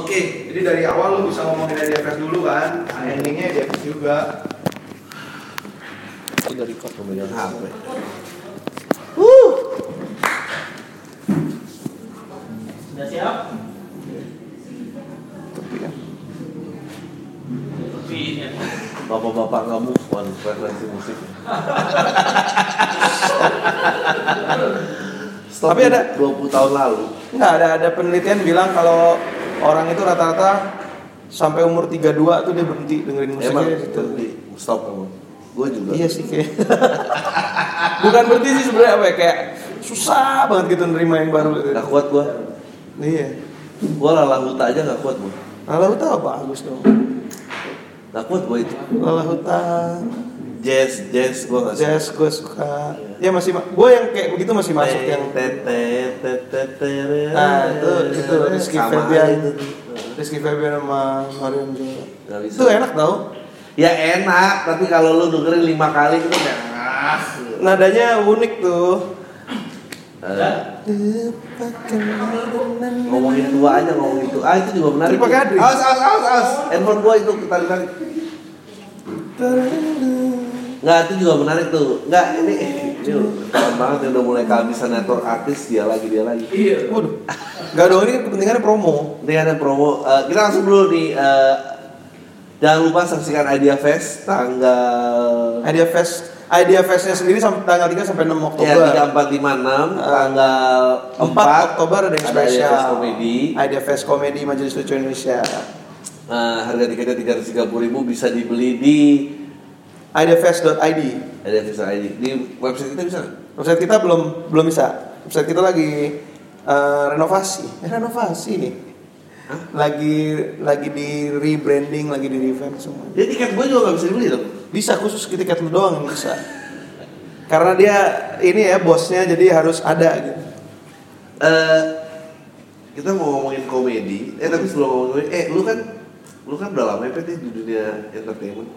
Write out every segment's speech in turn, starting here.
Oke, jadi dari awal lu bisa ngomongin IDFS dulu kan, nah, endingnya IDFS juga. Itu dari kok pemegang HP. Sudah siap? Tapi ya, Tapi ini ya. bapak-bapak nggak move on frekuensi musik. Stop Tapi ada- 20 tahun lalu. Nggak ada ada penelitian bilang kalau orang itu rata-rata sampai umur 32 tuh dia berhenti dengerin Emang musiknya gitu. berhenti. Stop kamu. Gue juga. Iya sih kayak. Bukan berhenti sih sebenarnya apa ya kayak susah banget gitu nerima yang baru gitu. Gak kuat gue. Iya. Gue lalah huta aja gak kuat gue. Lalah Huta bagus dong. Gak kuat gue itu. Lalah Huta, Jazz, jazz gue suka. jazz gue suka. Ya masih, gue yang kayak begitu masih masuk yang tete tete tete Nah, itu itu Rizky Febian. Rizky Febian sama Marion juga. Itu enak tau. Ya enak, tapi kalau lu dengerin lima kali itu udah ah. Nadanya unik tuh. Eh, ngomongin tua aja ngomongin tua. Ah itu juga menarik. Terima kasih. Awas awas awas awas. Handphone gua itu tarik tarik. Nggak itu juga menarik tuh. Nggak ini ini keren banget ya udah mulai kehabisan network artis dia lagi dia lagi. Iya. Waduh. Gak dong ini kepentingannya promo. Ini ada promo. Eh, kita langsung dulu nih. eh, jangan lupa saksikan Idea Fest tanggal Idea Fest Idea Festnya sendiri sampai tanggal 3 sampai 6 Oktober. Ya, tiga empat lima enam tanggal 4 empat Oktober ada yang spesial. Idea Fest komedi. Idea Fest komedi Majelis Lucu Indonesia. Eh, harga tiketnya tiga ratus tiga puluh ribu bisa dibeli di Ideafest.id. Idea Fest ID di website kita bisa. Website kita belum belum bisa. Website kita lagi eh, renovasi. Eh, renovasi nih. Hah? Lagi lagi di rebranding, lagi di revamp semua. Jadi tiket gue juga nggak bisa dibeli dong. Bisa khusus tiket lu doang yang bisa. Karena dia ini ya bosnya jadi harus ada gitu. Eh, kita mau ngomongin komedi. Eh tapi sebelum ngomongin eh lu kan lu kan udah lama ya di dunia entertainment.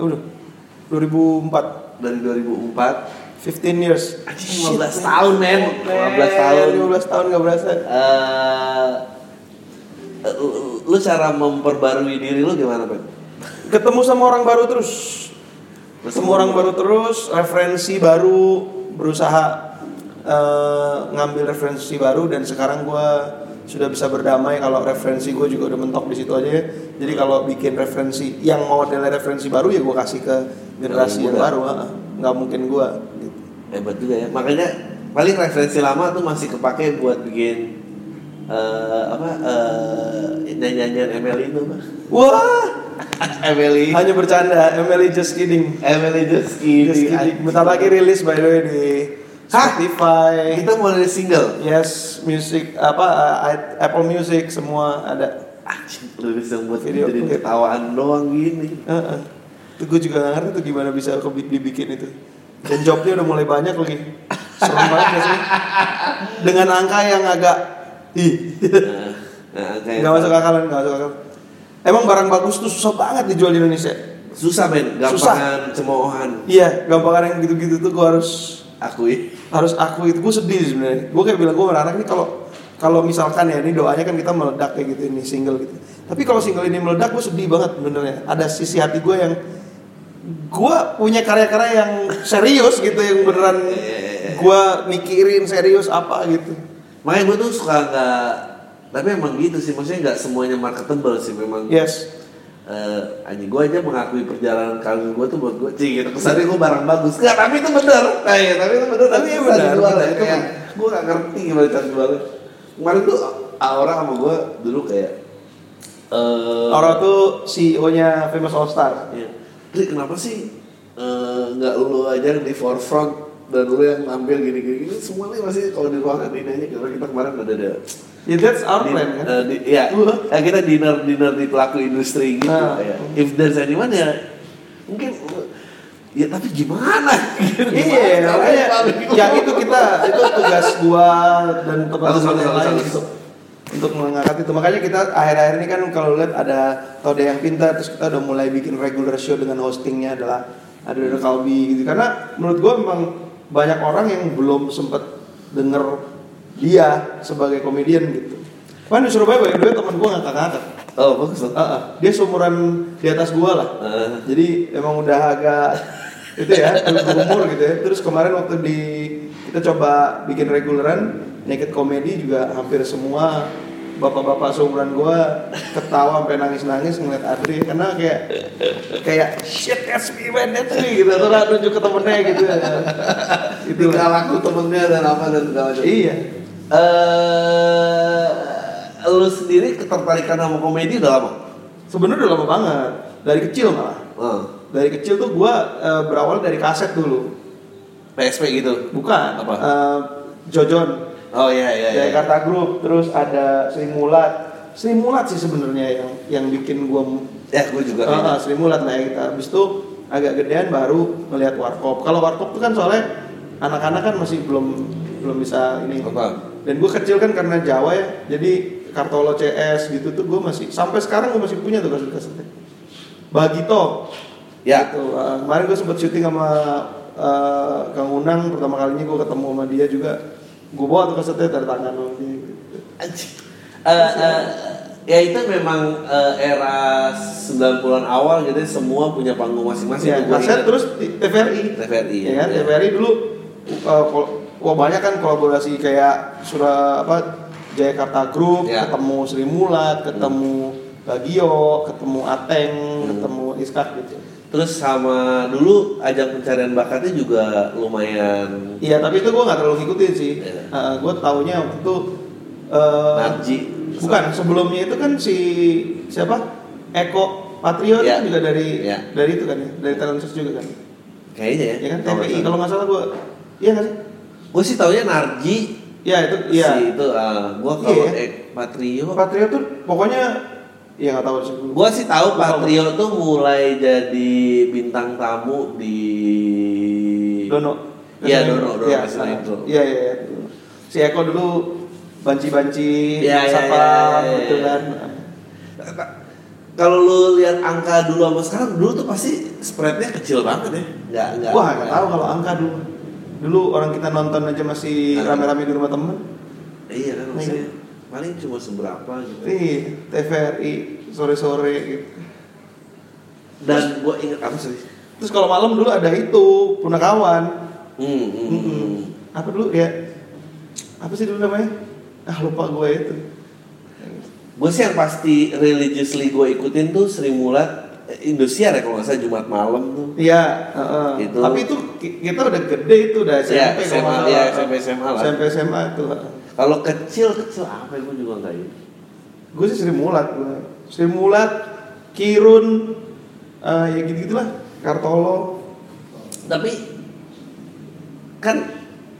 Udah. 2004 dari 2004 15 years. Anjing, 15 tahun, men. 15 tahun. 15 tahun gak berasa. eh lu- cara memperbarui diri lu gimana Pet? Ketemu sama orang baru terus. Ketemu orang baru terus, referensi baru, berusaha eh, ngambil referensi baru dan sekarang gue sudah bisa berdamai kalau referensi gue juga udah mentok di situ aja. ya. Jadi kalau bikin referensi yang modelnya referensi baru ya gue kasih ke generasi Yang baru. Nggak mungkin gue. Gitu. hebat juga ya makanya paling referensi lama tuh masih kepake buat bikin eh apa eh nyanyian Emily itu apa Wah, Emily hanya bercanda. Emily just kidding. Emily just Just kidding kidding. Bentar lagi rilis by the way di Hah? Spotify. kita mau dari single Yes, music apa uh, Apple Music semua ada. anjing liris yang buat Video jadi klip. ketawaan doang gini Heeh. Itu gue juga gak ngerti tuh gimana bisa kebi- dibikin itu. Dan jobnya udah mulai banyak lagi. Serem banget gak sih? Dengan angka yang agak ih, nah, nah, nggak masuk akal, nggak masuk akal. Emang barang bagus tuh susah banget dijual di Indonesia. susah men gampangan cemoohan Iya, gampangan yang gitu-gitu tuh gue harus akui. Harus aku itu. Gue sedih sebenarnya. Gue kayak bilang gue anak ini kalau kalau misalkan ya ini doanya kan kita meledak kayak gitu ini single gitu. Tapi kalau single ini meledak gue sedih banget benernya ada sisi hati gue yang gue punya karya-karya yang serius gitu yang beneran gue mikirin serius apa gitu. Makanya gue tuh suka nggak tapi emang gitu sih. Maksudnya nggak semuanya marketable sih memang. Yes eh anjing gue aja mengakui perjalanan karir gue tuh buat gue cing gitu. Kesannya gue barang bagus. Nggak tapi itu bener nah, iya, tapi itu bener Tapi susah benar, benar, ya. itu kayak gue gak ngerti gimana cara jualnya kemarin tuh orang sama gue dulu kayak eh Orang tuh CEO-nya Famous All Star. Iya. Dri, kenapa sih eh, nggak lu aja di forefront dan lu yang ambil gini-gini gini semua nih masih kalau di ruangan ini aja karena kita kemarin ada ada ya that's our di- plan kan eh, di- ya, ya, kita dinner dinner di pelaku industri gitu Nah. ya. If there's anyone ya mungkin ya tapi gimana? Iya, gimana makanya caranya? yang itu kita itu tugas gua dan teman-teman yang lain untuk untuk mengangkat itu. Makanya kita akhir-akhir ini kan kalau lihat ada Tode yang pintar terus kita udah mulai bikin regular show dengan hostingnya adalah ada Dodo Kalbi gitu. Karena menurut gua memang banyak orang yang belum sempet denger dia sebagai komedian gitu. Kan di Surabaya the way temen gue ngangkat-ngangkat. Oh bagus. Ah, ah. dia seumuran di atas gue lah. Eh. Jadi emang udah agak itu ya berumur gitu ya. Terus kemarin waktu di kita coba bikin reguleran naked comedy juga hampir semua bapak-bapak seumuran gue ketawa sampai nangis-nangis ngeliat Adri karena kayak kayak shit that's me man that's me gitu terus nunjuk ke temennya gitu Itu nggak laku temennya dan apa dan segala macam. iya Eh, lu sendiri ketertarikan sama komedi udah lama? sebenarnya udah lama banget dari kecil malah Oh. dari kecil tuh gue berawal dari kaset dulu PSP gitu. bukan Apa? Eh, Jojon Oh iya iya. iya. Jakarta Group terus ada Sri Mulat Sri Mulat sih sebenarnya yang yang bikin gue Ya gue juga. Ah, kayaknya. Sri Mulat ya kita habis itu agak gedean baru ngelihat warkop kalau warkop tuh kan soalnya anak-anak kan masih belum belum bisa ini Apa? dan gue kecil kan karena Jawa ya jadi Kartolo CS gitu tuh gue masih sampai sekarang gue masih punya tuh kaset-kasetnya Bagito Ya. gitu. Uh, kemarin gue sempet syuting sama uh, Kang Unang pertama kalinya gue ketemu sama dia juga gue bawa tuh kasetnya dari tangan. Anjing. Eh, eh, ya itu memang eh, era 90-an awal gitu semua punya panggung masing-masing. Ya, kaset terus di TVRI TVRI, ya kan ya. TVRI dulu uh, wah banyak kan kolaborasi kayak surah apa Jakarta Group Ya. ketemu Sri Mulat ketemu Bagio ketemu Ateng Hmm. ketemu Iskak gitu Terus sama dulu ajang pencarian bakatnya juga lumayan Iya, tapi itu gue nggak terlalu ngikutin sih. Iya. gue taunya waktu itu eh, Narji. bukan sebelumnya itu kan si siapa Eko Patrio itu Iya. juga dari Iya. dari itu kan ya, dari talent search juga kan. kayaknya ya. Ya kan TPI kalau nggak salah gue, iya nggak sih? Gue sih taunya Narji. Iya itu, iya. Si itu uh, gue kalau eh, Patrio. Patrio tuh pokoknya, ya nggak tahu sih. Gue sih tahu Gua tahu. Patrio tuh mulai jadi bintang tamu di Dono. Iya, Dono, Dono, Iya, Kasino ah, Intro. Iya, iya, iya. Si Eko dulu banci-banci, Iya, iya, sapa, iya, iya, gitu iya. kan. Kalau lu lihat angka dulu sama sekarang, dulu tuh pasti spreadnya kecil banget ya. Nggak, nggak. Wah, nggak tahu kalau angka dulu. Dulu orang kita nonton aja masih rame-rame di rumah temen. Iya kan maksudnya paling cuma seberapa gitu. Nih, TVRI sore-sore gitu. Dan gua inget apa sih? Terus kalau malam dulu ada itu, punakawan. Hmm, hmm, hmm. Apa dulu ya? Apa sih dulu namanya? Ah lupa gue itu. Gue sih yang pasti religiously gue ikutin tuh Sri Mulat eh, Indosiar ya kalau nggak salah Jumat malam tuh. Iya, heeh. Itu. tapi itu ki- kita udah gede itu udah SMP Iya, kalau SMA, iya, SMP, SMA lah. SMP SMA itu. Kalau kecil kecil apa gue juga nggak ingat. Gue sih Sri Mulat. Sri Mulat, Kirun, eh, ya gitu gitulah. Kartolo. Tapi kan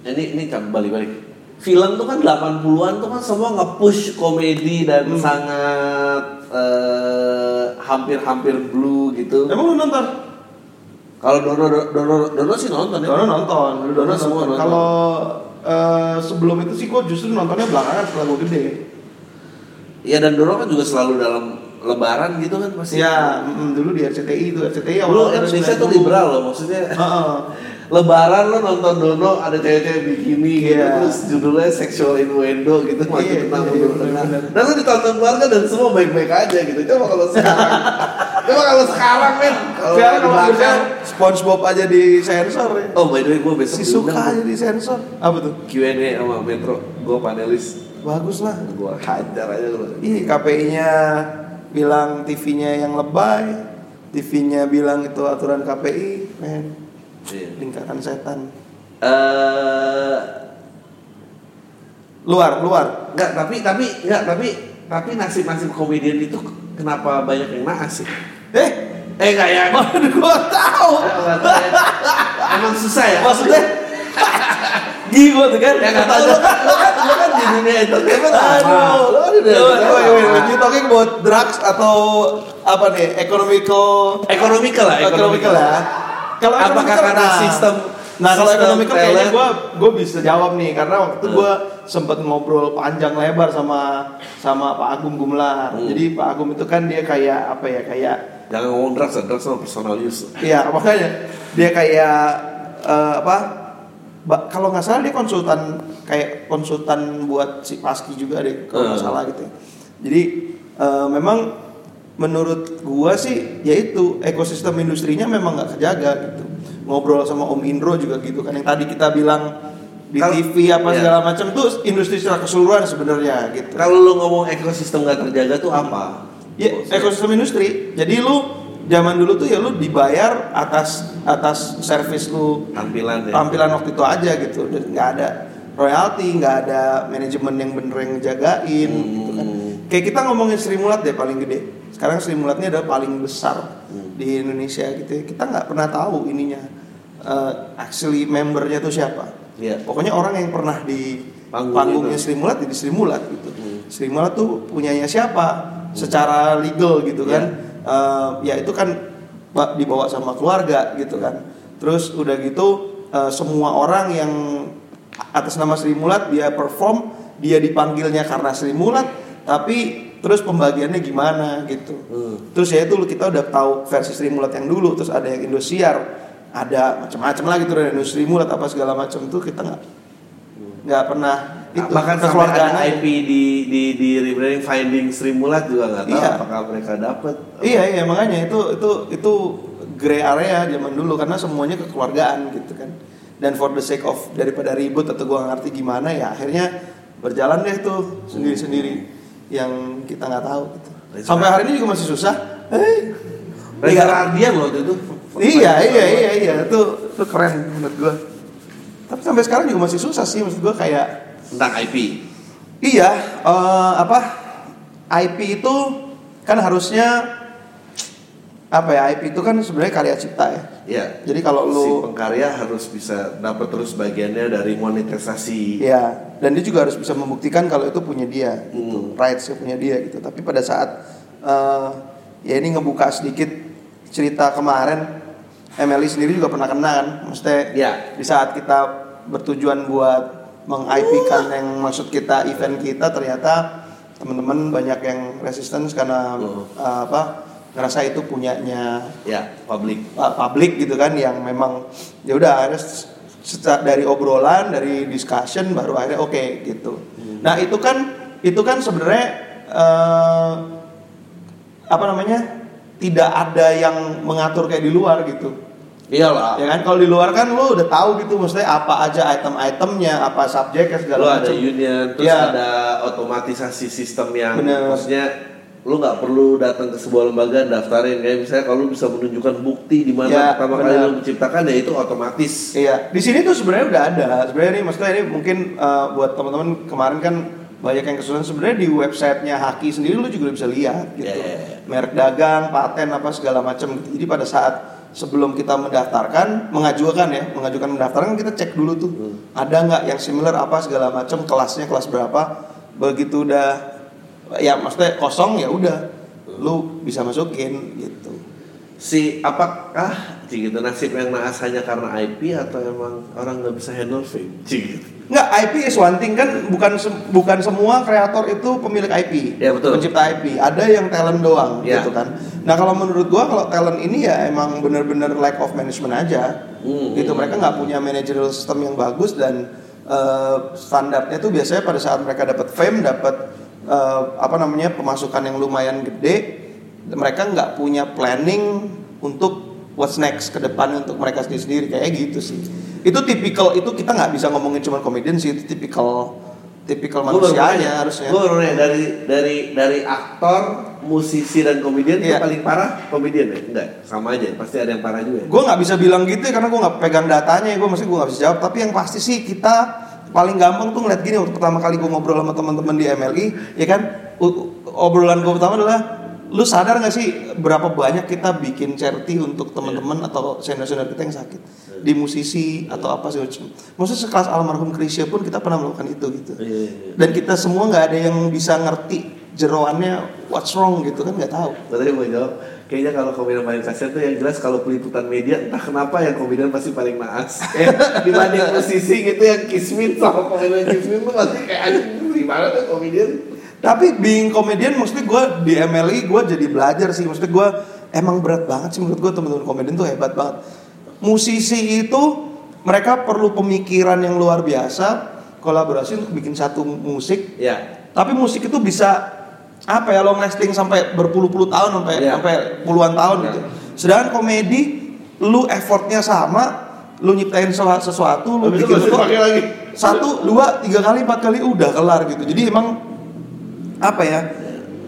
ini ini kan balik-balik. Film tuh kan 80-an tuh kan semua nge-push komedi dan Hmm. sangat eh, hampir-hampir blue gitu. Emang lu nonton? Kalau Dono Dono Dono sih nonton ya. Dono nonton, Dono Dono semua nonton. Kalau eh, sebelum itu sih gue justru nontonnya belakangan setelah gue gede. Iya dan Dono kan juga selalu dalam lebaran gitu kan pasti. Ya, mm, dulu di RCTI itu RCTI Dulu awalnya Indonesia tuh 90. liberal loh maksudnya. Heeh. Lebaran lo nonton Dono ada cewek-cewek bikini gitu Iya. terus judulnya sexual innuendo gitu masih Iya, tentang. Dan lo ditonton keluarga dan semua baik-baik aja gitu. Coba kalau sekarang, coba kalau sekarang men, kalau Sekarang di kalau belakang. SpongeBob aja di sensor ya. Oh by the way gue besok Si suka aja di sensor. Apa tuh? Q&A sama Metro, gue panelis, Bagus lah. gue hajar aja lo. Ih, KPI-nya bilang TV-nya yang lebay, TV-nya bilang itu aturan KPI, men. Iya. Lingkaran setan. Eh, Luar, luar. Enggak, tapi tapi enggak, tapi tapi nasib-nasib komedian itu kenapa banyak yang naas sih? Eh, Eh enggak ya. gua tahu. Emang susah ya? Maksudnya Gila tuh kan? Ya enggak tahu lu kan, lu kan, di dunia entertainment. Aduh. Lu kan di dunia. You talking about drugs atau apa nih? Economical Ekonomikal lah, Economical ya. Kalau Apakah economical, karena nah. sistem Nah kalau sistem economical kayaknya gue gue bisa jawab nih karena waktu itu Hmm. gue sempet ngobrol panjang lebar sama sama Pak Agung Gumelar. Hmm. Jadi Pak Agung itu kan dia kayak apa ya kayak Jangan ngomong drugs, drugs sama personal use. Iya makanya dia kayak eh, apa? kalau nggak salah dia konsultan kayak konsultan buat si Paski juga deh kalau nggak Hmm. salah gitu. ya. Jadi eh, memang menurut gua sih yaitu ekosistem industrinya memang nggak kejaga gitu. Ngobrol sama Om Indro juga gitu kan yang tadi kita bilang di Kalau- TV apa iya. segala macam tuh industri secara keseluruhan sebenarnya gitu. Kalau lu ngomong ekosistem nggak terjaga tuh apa? Ya, ekosistem industri. Jadi lu zaman dulu tuh ya lu dibayar atas atas servis lu Tampilan ya. tampilan waktu itu aja gitu dan nggak ada royalti nggak ada manajemen yang bener yang ngejagain gitu kan Hmm. kayak kita ngomongin Sri Mulat deh paling gede sekarang Sri Mulatnya adalah paling besar Hmm. Di Indonesia gitu ya. Kita nggak pernah tahu ininya eh, actually membernya tuh siapa. Iya. pokoknya orang yang pernah di Panggung panggungnya itu. Sri Mulat jadi Sri Mulat gitu. Hmm. Sri Mulat tuh punyanya siapa? Secara legal gitu kan. Eh, ya itu kan ba- dibawa sama keluarga gitu kan. Terus udah gitu eh, semua orang yang atas nama Sri Mulat dia perform dia dipanggilnya karena Sri Mulat tapi terus pembagiannya gimana gitu Hmm. terus ya itu kita udah tahu versi Sri Mulat yang dulu terus ada yang Indosiar ada macam-macam lagi tuh ada Sri Mulat apa segala macam tuh kita nggak nggak pernah itu bahkan sampai ada IP di di di rebranding finding Sri Mulat juga nggak tahu Iya. apakah mereka dapat. Iya iya makanya itu itu itu gray area zaman dulu karena semuanya kekeluargaan gitu kan. Dan for the sake of daripada ribut atau gua ngerti gimana ya akhirnya berjalan deh tuh sendiri-sendiri yang kita nggak tahu gitu. Sampai hari ini juga masih susah. Eh, Reza iya. Radian loh itu. Iya iya iya iya itu itu keren menurut gua. Tapi sampai sekarang juga masih susah sih maksud gua kayak Tentang IP. Iya, eh, apa IP itu kan harusnya apa ya IP itu kan sebenarnya karya cipta ya. Iya. Jadi kalau si lu pengkarya harus bisa dapat terus bagiannya dari monetisasi. ya dan dia juga harus bisa membuktikan kalau itu punya dia, gitu, Hmm. rights punya dia gitu. Tapi pada saat eh, ya ini ngebuka sedikit cerita kemarin, Emily sendiri juga pernah kena kan, maksudnya Iya. di saat kita bertujuan buat meng-IP-kan yang maksud kita event kita ternyata teman-teman banyak yang resistance karena Hmm. eh, apa ngerasa itu punyanya Ya, publik. uh, publik gitu kan yang memang ya udah akhirnya s- seca- dari obrolan dari discussion baru akhirnya oke gitu nah itu kan itu kan sebenarnya eh, apa namanya tidak ada yang mengatur kayak di luar gitu Iyalah. ya kan kalau di luar kan lo udah tahu gitu maksudnya apa aja item-itemnya apa subjeknya segala ada macam union, terus Iya. ada otomatisasi sistem yang Bener. maksudnya lu nggak perlu datang ke sebuah lembaga daftarin kayak misalnya kalau lu bisa menunjukkan bukti di mana Ya, pertama kali bener. lu menciptakan ya itu otomatis. Iya, di sini tuh sebenarnya udah ada. Sebenarnya ini maksudnya ini mungkin uh, buat teman-teman kemarin kan banyak yang kesulitan sebenarnya di websitenya Haki sendiri lu juga bisa lihat gitu. Iya, iya, iya. Merek dagang, paten apa segala macam. Jadi pada saat sebelum kita mendaftarkan, mengajukan ya, mengajukan mendaftarkan kita cek dulu tuh. Hmm. Ada nggak yang similar apa segala macam, kelasnya kelas berapa. Begitu udah ya maksudnya kosong ya udah lu bisa masukin gitu. Si apakah gitu nasib yang naas hanya karena IP atau emang orang nggak bisa handle fame? Gitu. Nggak, IP is one thing kan bukan sem- bukan semua kreator itu pemilik IP. Ya, betul. Pencipta IP. Ada yang talent doang Ya. gitu kan. Nah, kalau menurut gua kalau talent ini ya emang bener-bener lack of management aja. Hmm. Gitu mereka nggak punya managerial system yang bagus dan eh, standarnya tuh biasanya pada saat mereka dapat fame, dapat eh, apa namanya pemasukan yang lumayan gede, mereka nggak punya planning untuk what's next ke depan untuk mereka sendiri-sendiri kayak gitu sih. Itu tipikal itu kita nggak bisa ngomongin cuma komedian sih, itu tipikal tipikal manusianya harusnya. Nanya, dari dari dari aktor, musisi dan komedian itu paling parah komedian ya? Enggak, sama aja. Pasti ada yang parah juga. ya? Gue nggak bisa bilang gitu ya karena gue nggak pegang datanya, gue masih gue nggak bisa jawab. Tapi yang pasti sih kita paling gampang tuh ngeliat gini waktu pertama kali gue ngobrol sama teman-teman di MLI, ya kan? Obrolan gue pertama adalah lu sadar gak sih berapa banyak kita bikin charity untuk teman-teman atau senior-senior kita yang sakit? Di musisi atau apa sih maksudnya sekelas almarhum Krisya pun kita pernah melakukan itu gitu. Iya, iya, iya. dan kita semua nggak ada yang bisa ngerti jeroannya what's wrong gitu kan? Nggak tahu. Tadi mau jawab, kayaknya kalau komedian paling kasihan tuh yang jelas kalau peliputan media entah kenapa yang komedian pasti paling naas. Kayak dibanding musisi gitu yang kismin sama komedian kismin tuh pasti kayak anjing gimana tuh komedian. Tapi being komedian maksudnya gue di MLI gue jadi belajar sih maksudnya gue emang berat banget sih menurut gue teman-teman komedian tuh hebat banget. Musisi itu mereka perlu pemikiran yang luar biasa, kolaborasi untuk bikin satu musik Ya. tapi musik itu bisa apa ya long lasting sampai berpuluh-puluh tahun sampai Iya. sampai puluhan tahun Iya. gitu. Sedangkan komedi lu effortnya sama, lu nyiptain sesu- sesuatu, lu Habis bikin pakai lagi. satu, dua, tiga kali, empat kali udah kelar gitu. Jadi emang apa ya?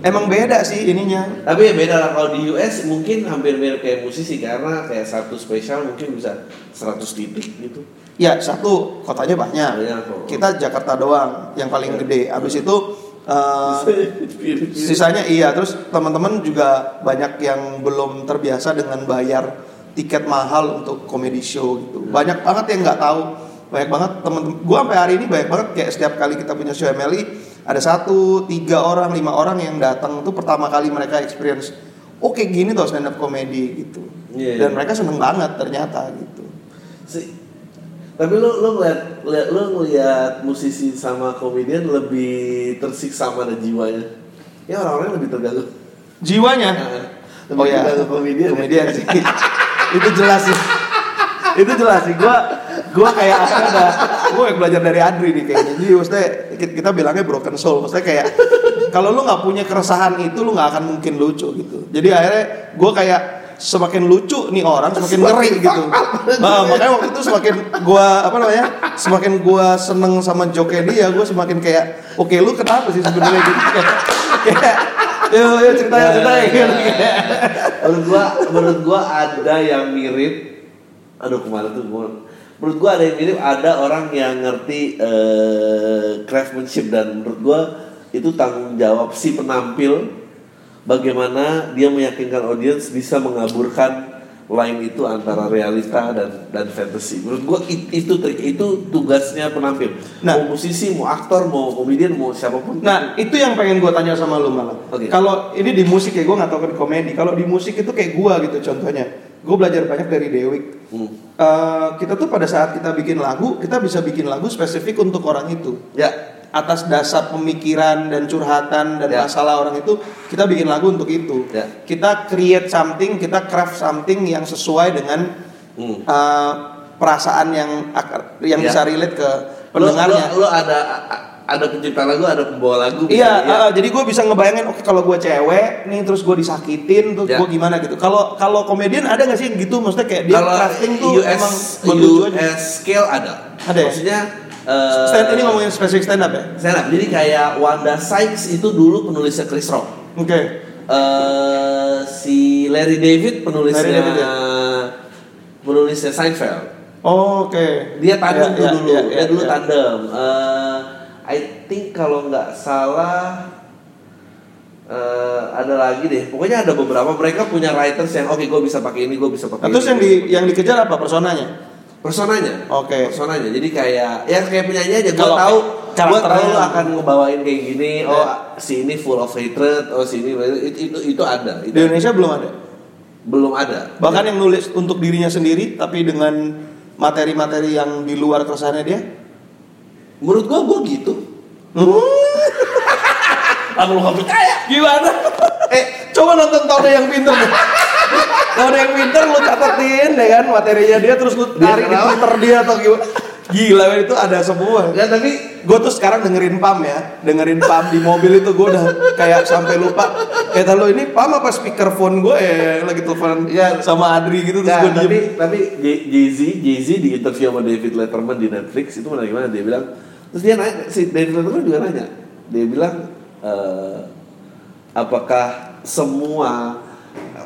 Emang beda sih ininya. Tapi ya beda lah kalau di US mungkin hampir mirip kayak musisi karena kayak satu spesial mungkin bisa 100 titik gitu. Ya satu kotanya banyak. Banyak kok. Kita Jakarta doang yang paling gede. Abis itu Mirip-mirip. Sisanya iya, terus teman-teman juga banyak yang belum terbiasa dengan bayar tiket mahal untuk comedy show gitu. Banyak banget yang nggak tahu, banyak banget teman-teman. Gua sampai hari ini banyak banget kayak setiap kali kita punya show MLI ada satu, tiga orang, lima orang yang datang itu pertama kali mereka experience. Oke gini tuh stand up comedy gitu. Iya, Dan iya. mereka seneng banget ternyata gitu. Tapi lu lu ngeliat, ngeliat- lu ngeliat musisi sama komedian lebih tersiksa mana jiwanya? Ya orang-orang lebih terganggu. Jiwanya. Lebih Oh ya, komedian. ya? komedian sih. itu jelas sih. itu jelas sih. Gua gua kayak ada gua yang belajar dari Adri nih kayaknya. Jadi maksudnya kita kita bilangnya broken soul. Maksudnya kayak kalau lu nggak punya keresahan itu lu nggak akan mungkin lucu gitu. Jadi akhirnya gua kayak semakin lucu nih orang semakin ngeri gitu. Nah, makanya waktu itu semakin gua apa namanya? Semakin gua seneng sama joke dia, gua semakin kayak oke lu kenapa sih sebenarnya gitu kayak, kayak Yo, yo cerita ya, cerita ya. menurut gua menurut gua ada yang mirip aduh kemarin tuh gua menurut gua ada yang mirip ada orang yang ngerti eh, craftsmanship dan menurut gua itu tanggung jawab si penampil bagaimana dia meyakinkan audiens bisa mengaburkan line itu antara realita dan dan fantasy. Menurut gua it- itu trik itu tugasnya penampil. Nah. mau musisi, mau aktor, mau komedian, mau siapa pun. Nah, itu yang pengen gue tanya sama lu malah. Oke. Kalau ini di musik ya gue nggak tahu kan di komedi. Kalau di musik itu kayak gue gitu contohnya. Gue belajar banyak dari Dewik. Hmm. Eh, kita tuh pada saat kita bikin lagu, kita bisa bikin lagu spesifik untuk orang itu. Ya, Atas dasar pemikiran dan curhatan dan Ya. masalah orang itu, kita bikin lagu untuk itu. Ya. Kita create something, kita craft something yang sesuai dengan Hmm. eh, perasaan yang yang Ya. bisa relate ke Lo, pendengarnya. lo, lo ada ada pencipta lagu, ada pembawa lagu. Iya, misalnya. uh, jadi gue bisa ngebayangin, oke kalau gue cewek, nih terus gue disakitin, terus Ya. gue gimana gitu. Kalau kalau komedian ada nggak sih yang gitu? Maksudnya kayak dia crafting tuh US, emang aja. US scale ada. Ada ya? Maksudnya eh, Stand ini ngomongin spesifik stand up ya? stand up. Jadi kayak Wanda Sykes itu dulu penulisnya Chris Rock. Oke. Eh, si Larry David penulisnya Larry David, ya? penulisnya Seinfeld. Oh, Oke. Dia tandem Ya, tuh ya, dulu. ya, dia ya, dulu ya. tandem. Eh, I think kalau nggak salah eh, ada lagi deh. Pokoknya ada beberapa mereka punya writers yang oke gue bisa pakai ini, gue bisa pakai Nah, terus ini. yang di yang dikejar apa personanya? Personanya. Oke. Personanya. Jadi kayak ya kayak penyanyi aja gue tahu gue tahu lo akan ngebawain kayak gini. Oh, Ya. si ini full of hatred, oh si ini itu itu, itu ada. Itu Di Indonesia belum ada. belum ada. Bahkan yang nulis untuk dirinya sendiri, tapi dengan materi-materi yang di luar keresahannya dia. menurut gue gue gitu. Aku lu percaya. Gimana? eh, coba nonton Taude yang pinter deh. Taude yang pinter lu catetin ya kan materinya dia terus lu tarik di? Twitter dia atau gimana. Gila men, itu ada semua. Ya tapi Gue tuh sekarang dengerin Pam ya, dengerin Pam di mobil itu gue udah kayak sampai lupa. Kayak lo ini Pam apa speakerphone gue ya lagi telepon Ya. sama Adri gitu terus Ya, gue diem. tapi tapi J- Jay-Z Jay-Z di interview sama David Letterman di Netflix itu menarik gimana dia bilang terus dia nanya si David Letterman juga nanya dia bilang eh, apakah semua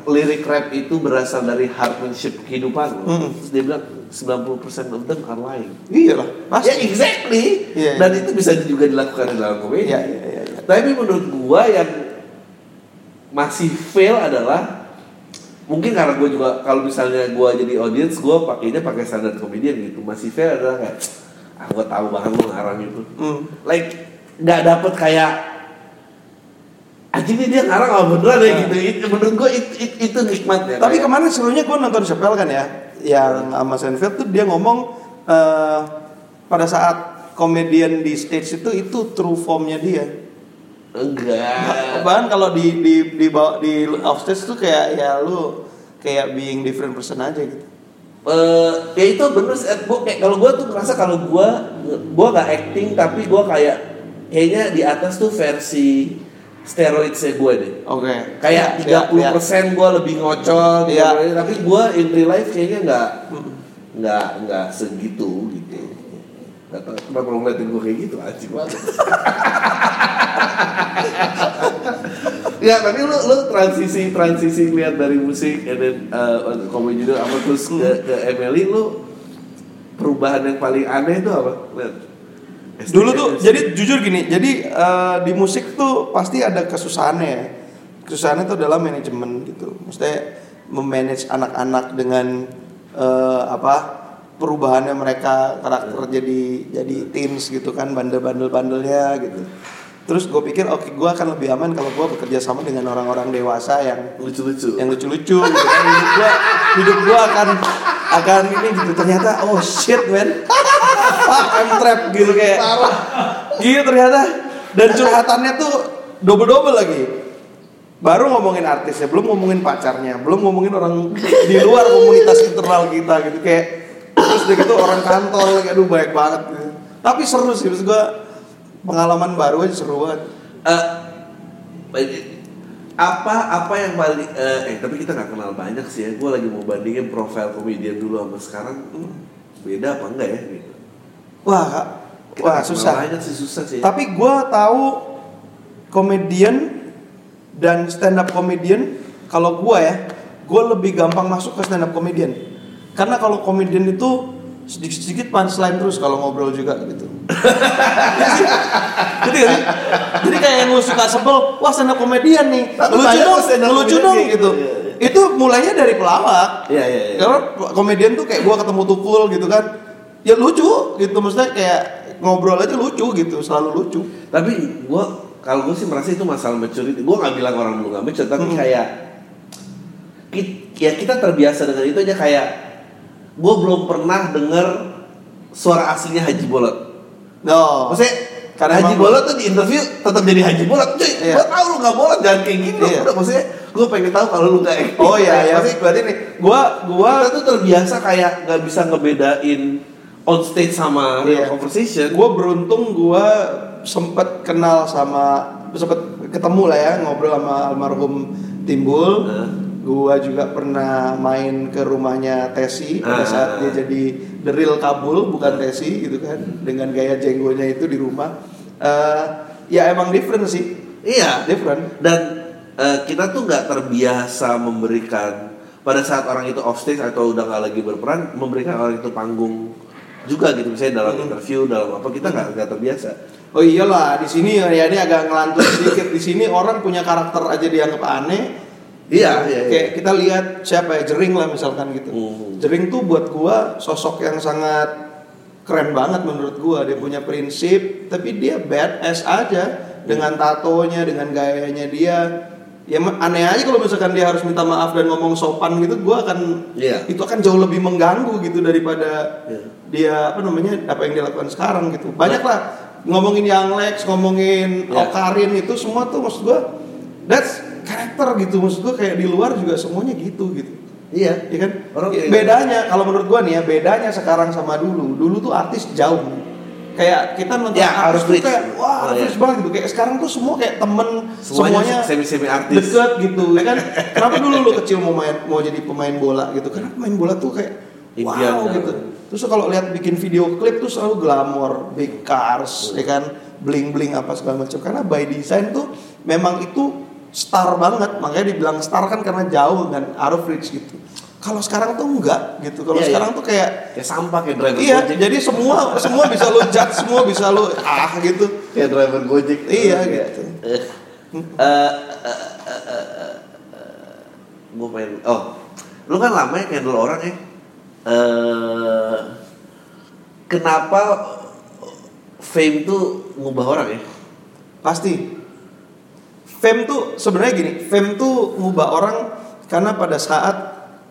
lirik rap itu berasal dari hardmanship kehidupan lo? Mm. terus dia bilang 90% of them are lying Iya lah, ya pasti. exactly Iya, dan iya. itu bisa juga dilakukan di dalam komedi Iya, iya, iya, iya. tapi menurut gua yang masih fail adalah mungkin karena gue juga kalau misalnya gua jadi audience gua pakainya pakai standar komedian gitu masih fail adalah kayak ah gue tahu banget lo ngarang itu Hmm. like nggak dapet kayak anjing ini dia ngarang apa beneran ya gitu It- menurut gua it- it- itu nikmatnya Tapi Kayak- kemarin serunya gue nonton Chappelle kan ya, yang sama Seinfeld tuh dia ngomong eh, pada saat komedian di stage itu itu true formnya dia. enggak Bahkan kalau di di di bawa- di offstage tuh kayak ya lu kayak being different person aja gitu. eh ya itu bener sih. Eh, kayak kalau gua tuh ngerasa kalau gua gua gak acting tapi gua kayak kayaknya di atas tuh versi steroidsnya gue deh Oke. kayak Ya, 30% ya, ya. gue lebih ngocok Iya. gitu. tapi gue in real life kayaknya nggak nggak nggak segitu gitu Gak tau kenapa lo ngeliatin gue kayak gitu anjing banget ya tapi lu lu transisi transisi lihat dari musik and then uh, komedi juga apa terus ke ke MLI lu perubahan yang paling aneh itu apa lihat Dulu tuh jadi jujur gini, jadi eh, di musik tuh pasti ada kesusahannya ya. Kesusahannya itu adalah manajemen gitu. Maksudnya memanage anak-anak dengan eh, apa perubahannya mereka karakter jadi jadi teens gitu kan bandel-bandel-bandelnya gitu. Terus gue pikir oke gue akan lebih aman kalau gue bekerja sama dengan orang-orang dewasa yang lucu-lucu. yang lucu-lucu gitu kan. Hidup gua hidup gua akan akan ini gitu. Ternyata oh shit man. Fuck I'm trapped gitu kayak. Gitu ternyata. Dan curhatannya tuh double double lagi. Baru ngomongin artisnya belum ngomongin pacarnya belum ngomongin orang di luar komunitas internal kita gitu kayak. Terus udah gitu orang kantor lagi aduh baik banget gitu. tapi seru sih maksud gua pengalaman baru aja seru banget Eh, apa apa yang paling eh, eh, tapi kita nggak kenal banyak sih ya gue lagi mau bandingin profil komedian dulu sama sekarang hmm, beda apa enggak ya gitu. wah Kak. Kita wah susah banyak sih susah sih Tapi gue tahu komedian dan stand up komedian kalau gue ya, gue lebih gampang masuk ke stand up komedian. Karena kalau komedian itu sedikit-sedikit punchline terus kalau ngobrol juga gitu. Jadi sih? Jadi kayak yang lu suka sebel, wah stand up komedian nih, Tapi lucu dong, lucu dong gitu. iya, iya. Itu mulainya dari pelawak. Iya iya iya. Karena komedian tuh kayak gua ketemu Tukul gitu kan. Ya lucu gitu maksudnya kayak ngobrol aja lucu gitu, selalu lucu. tapi gue kalau gue sih merasa itu masalah maturity gue nggak bilang orang dulu nggak mature tapi Hmm. kayak ki- ya kita terbiasa dengan itu aja kayak gue belum pernah denger suara aslinya Haji Bolot No. Maksudnya Karena Haji Bolot tuh di interview tetap jadi Haji Bolot. Cuy, Iya. gua tahu lu gak bolot jangan kayak gitu. Iya. Udah, maksudnya gue pengen tahu kalau lu gak acting. Oh iya ya, Maksudnya berarti nih gua gua kita tuh terbiasa kayak gak bisa ngebedain on stage sama Iya. conversation. gua beruntung gua sempet kenal sama sempet ketemu lah ya ngobrol sama almarhum Timbul. Nah. Gua juga pernah main ke rumahnya Tesi pada Ah. saat dia jadi The Real Kabul bukan Tesi gitu kan dengan gaya jenggonya itu di rumah. Eh, ya emang different sih, Iya. different. Dan eh, kita tuh nggak terbiasa memberikan pada saat orang itu off stage atau udah nggak lagi berperan memberikan orang itu panggung juga gitu misalnya dalam Hmm. interview dalam apa kita nggak nggak terbiasa. Oh iyalah di sini ya ini agak ngelantur sedikit. Di sini orang punya karakter aja dianggap aneh. Iya, iya, iya. Kayak kita lihat siapa ya Jering lah misalkan gitu. Hmm. Jering tuh buat gua sosok yang sangat keren banget menurut gua. Dia punya prinsip, tapi dia badass aja dengan tatonya, dengan gayanya dia. Ya aneh aja kalau misalkan dia harus minta maaf dan ngomong sopan gitu, gua akan Iya. itu akan jauh lebih mengganggu gitu daripada Iya. dia apa namanya apa yang dia lakukan sekarang gitu. Banyak lah ngomongin Yang Lex, ngomongin Iya. Okarin itu semua tuh maksud gua that's karakter gitu maksud gua kayak di luar juga semuanya gitu gitu. Iya. Iya kan? Orang Ya, bedanya kalau menurut gua nih ya bedanya sekarang sama dulu. Dulu tuh artis jauh. Kayak kita nonton Ya, artis tuh kayak wah Oh, artis iya. banget gitu. Kayak sekarang tuh semua kayak temen Semuanya semuanya, semi-semi artis. deket gitu ya kan. Kenapa dulu lu kecil mau main mau jadi pemain bola gitu? Karena pemain bola tuh kayak wow gitu. Terus kalau lihat bikin video klip tuh selalu glamor, big cars, ya kan, bling bling apa segala macam. Karena by design tuh memang itu star banget, makanya dibilang star kan karena jauh kan, out of reach gitu. Kalau sekarang tuh enggak gitu. Kalau Iya, sekarang iya. tuh kayak Kayak sampah kayak driver iya, Gojek. jadi semua semua bisa lu judge, semua bisa lu ah gitu. kayak driver Gojek. Iya, Kayak, gitu. eh, eh, eh, eh, eh, eh, gua main oh lu kan lama ya handle orang ya eh kenapa fame tuh ngubah orang ya Pasti. Fame tuh sebenarnya gini, fame tuh ngubah orang karena pada saat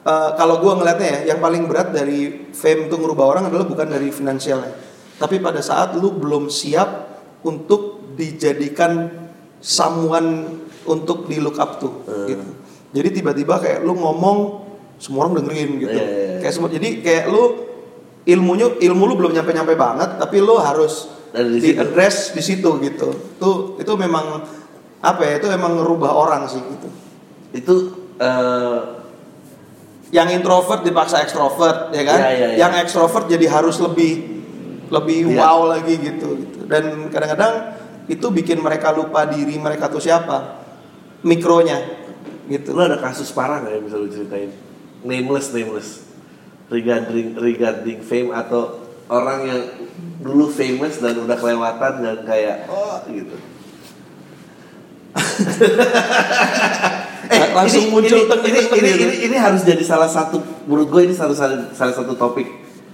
eh, kalau gua ngeliatnya ya, yang paling berat dari fame tuh ngubah orang adalah bukan dari finansialnya, tapi pada saat lu belum siap untuk dijadikan someone untuk di look up tuh, Hmm. gitu. Jadi tiba-tiba kayak lu ngomong semua orang dengerin gitu. Iya, iya, iya. kayak semut jadi kayak lu ilmunya ilmu lu belum nyampe nyampe banget tapi lu harus di di address di situ gitu tuh itu memang apa ya itu memang ngerubah orang sih gitu Itu eh, yang introvert dipaksa ekstrovert ya kan Iya, iya, iya. yang ekstrovert jadi harus lebih lebih Iya. wow lagi gitu gitu dan kadang-kadang itu bikin mereka lupa diri mereka tuh siapa mikronya gitu lu ada kasus parah nggak yang bisa lu ceritain? Nameless, nameless. Regarding regarding fame atau orang yang dulu famous dan udah kelewatan dan kayak oh gitu. Eh, langsung muncul ini, teng- ini, ini, gitu. ini, ini harus jadi salah satu menurut gue ini salah satu salah satu topik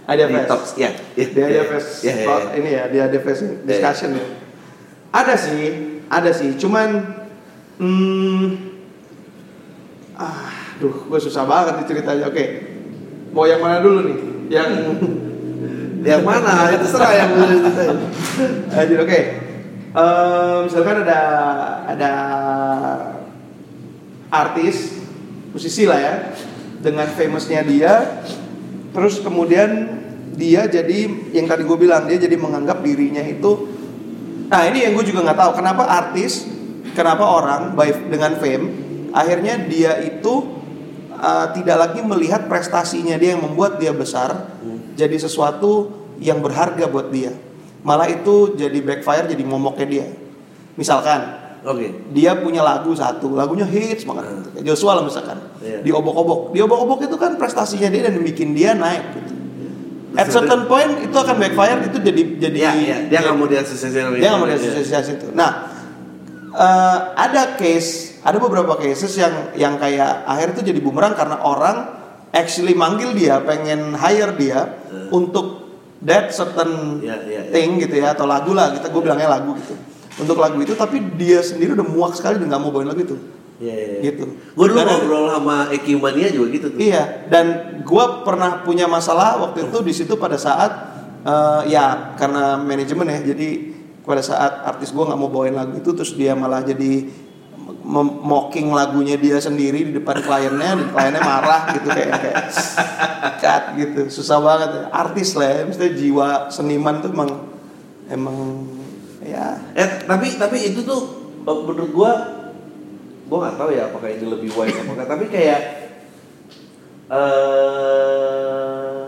Ada talks. Ya ya. Dia ada ya, face ya, ya, ini ya dia ada face discussion ya. Ada sih ada sih. Cuman hmm, ah duh gue susah banget nih ceritanya. Oke mau yang mana dulu nih? Yang yang mana? Itu serah yang lu ceritain. Jadi oke. Misalkan ada ada artis musisi lah ya dengan famousnya dia terus kemudian dia jadi yang tadi gue bilang dia jadi menganggap dirinya itu nah ini yang gue juga nggak tahu kenapa artis kenapa orang by dengan fame akhirnya dia itu uh, tidak lagi melihat prestasinya dia yang membuat dia besar jadi sesuatu yang berharga buat dia malah itu jadi backfire jadi momoknya dia. Misalkan oke. dia punya lagu satu lagunya hits banget. Hmm. Joshua lah misalkan. Iya. diobok-obok diobok-obok itu kan prestasinya dia dan bikin dia naik. Gitu at certain point itu akan backfire itu jadi jadi ya ya dia nggak mau diasosiasikan dia nggak mau diasosiasi itu. Nah eh, ada case ada beberapa cases yang yang kayak akhir itu jadi bumerang karena orang actually manggil dia pengen hire dia Hmm. untuk that certain Ya, ya, ya. thing gitu ya atau lagu lah kita gue bilangnya lagu gitu untuk lagu itu tapi dia sendiri udah muak sekali dan nggak mau bawain lagu itu Iya, iya, iya. gitu Gue dulu ngobrol sama Eki Mania juga gitu tuh. Iya, dan gue pernah punya masalah waktu itu di situ pada saat eh, ya karena manajemen ya, jadi pada saat artis gue nggak mau bawain lagu itu, terus dia malah jadi mocking lagunya dia sendiri di depan kliennya, dan kliennya marah gitu kayak kayak cut gitu, susah banget. Artis lah ya, mesti jiwa seniman tuh emang emang ya. Eh tapi tapi itu tuh eh, menurut gua gua nggak tahu ya apakah ini lebih wise apa enggak tapi kayak eh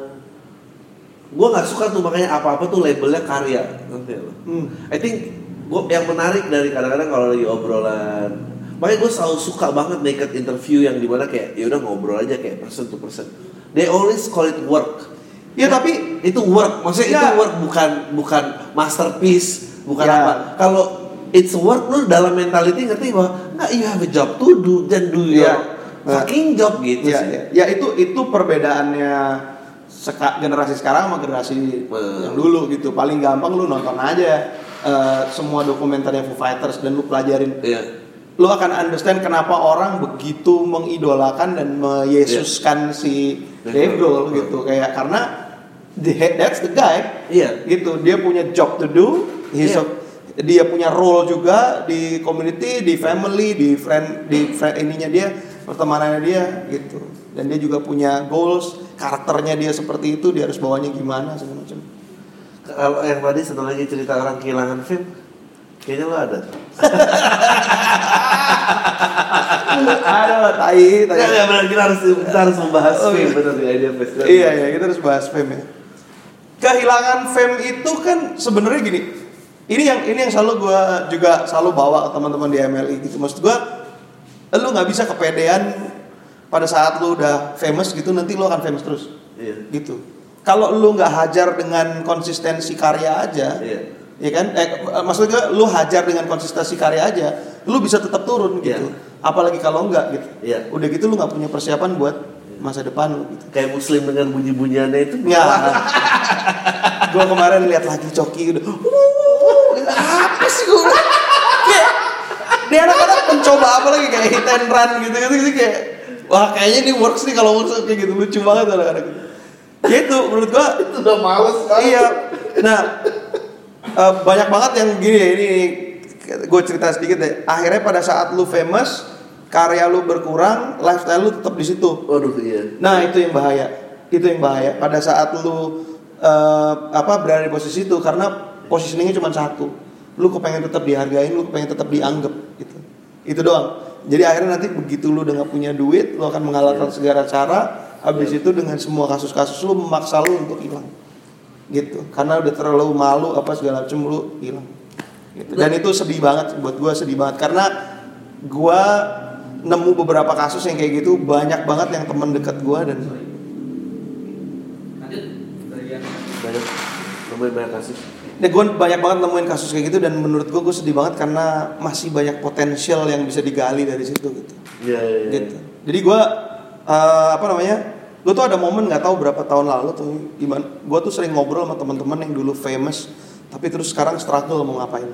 gua nggak suka tuh makanya apa apa tuh labelnya karya nanti hmm, I think gua yang menarik dari kadang-kadang kalau lagi obrolan makanya gue selalu suka banget naked interview yang di mana kayak ya udah ngobrol aja kayak person to person they always call it work ya tapi itu work maksudnya itu Ya. work bukan bukan masterpiece bukan Ya. apa kalau it's work lu dalam mentality ngerti bahwa nggak you have a job to do dan do your Ya. fucking job gitu ya, sih ya, ya itu itu perbedaannya seka- generasi sekarang sama generasi Hmm. yang dulu gitu paling gampang lu nonton aja eh, semua dokumenter yang Foo Fighters dan lu pelajarin Iya. Lu akan understand kenapa orang begitu mengidolakan dan meyesuskan si Dave Grohl. Gitu. Kayak karena the, that's the guy. Iya. gitu. Dia punya job to do. He's Iya. a- dia punya role juga di community di family di friend di friend ininya dia pertemanannya dia gitu. Dan dia juga punya goals karakternya dia seperti itu dia harus bawanya gimana segala macam. Kalau yang tadi satu lagi cerita orang kehilangan film kayaknya lo ada. Tuh. ada lah tai tai. Ya, ya, benar kita harus kita harus membahas Oh, film iya. benar di idea festival iya iya kita harus bahas fame ya. Kehilangan fame itu kan sebenarnya gini. Ini yang ini yang selalu gue juga selalu bawa ke teman-teman di MLI gitu. Maksud gue lu nggak bisa kepedean pada saat lu udah famous gitu nanti lu akan famous terus. Iya. gitu. Kalau lu nggak hajar dengan konsistensi karya aja Iya. Ya kan eh, maksudnya lu hajar dengan konsistensi karya aja lu bisa tetap turun gitu Iya. apalagi kalau enggak gitu Iya. udah gitu lu nggak punya persiapan buat masa depan lu gitu kayak muslim dengan bunyi-bunyiannya itu Ya. gue kemarin lihat lagi Coki udah. "Uh, apa sih gue? Kayak dia anak-anak mencoba apa lagi kayak hit and run gitu gitu, gitu kayak wah kayaknya ini works nih kalau works kayak gitu lucu banget anak-anak gitu. Gitu menurut gua itu udah males banget iya. Nah eh, banyak banget yang gini ya ini gue cerita sedikit deh. Akhirnya pada saat lu famous karya lu berkurang, lifestyle lu tetap di situ. waduh iya. Nah itu yang bahaya. itu yang bahaya. Pada saat lu eh, apa berada di posisi itu karena positioningnya cuma satu. Lu kepengen tetap dihargain lu kepengen tetap dianggap gitu. Itu doang. Jadi akhirnya nanti begitu lu udah nggak punya duit lu akan mengalahkan segala cara. Habis itu dengan semua kasus-kasus lu memaksa lu untuk hilang gitu karena udah terlalu malu apa segala macam lu hilang gitu. dan itu sedih banget buat gua sedih banget karena gua nemu beberapa kasus yang kayak gitu banyak banget yang teman dekat gua dan banyak lumayan banyak kasus Ya, gue banyak banget nemuin kasus kayak gitu dan menurut gue gue sedih banget karena masih banyak potensial yang bisa digali dari situ gitu. Iya, iya, iya. Gitu. Jadi gue eh, apa namanya? Gue tuh ada momen nggak tahu berapa tahun lalu tuh gimana? Gue tuh sering ngobrol sama teman-teman yang dulu famous tapi terus sekarang struggle mau ngapain.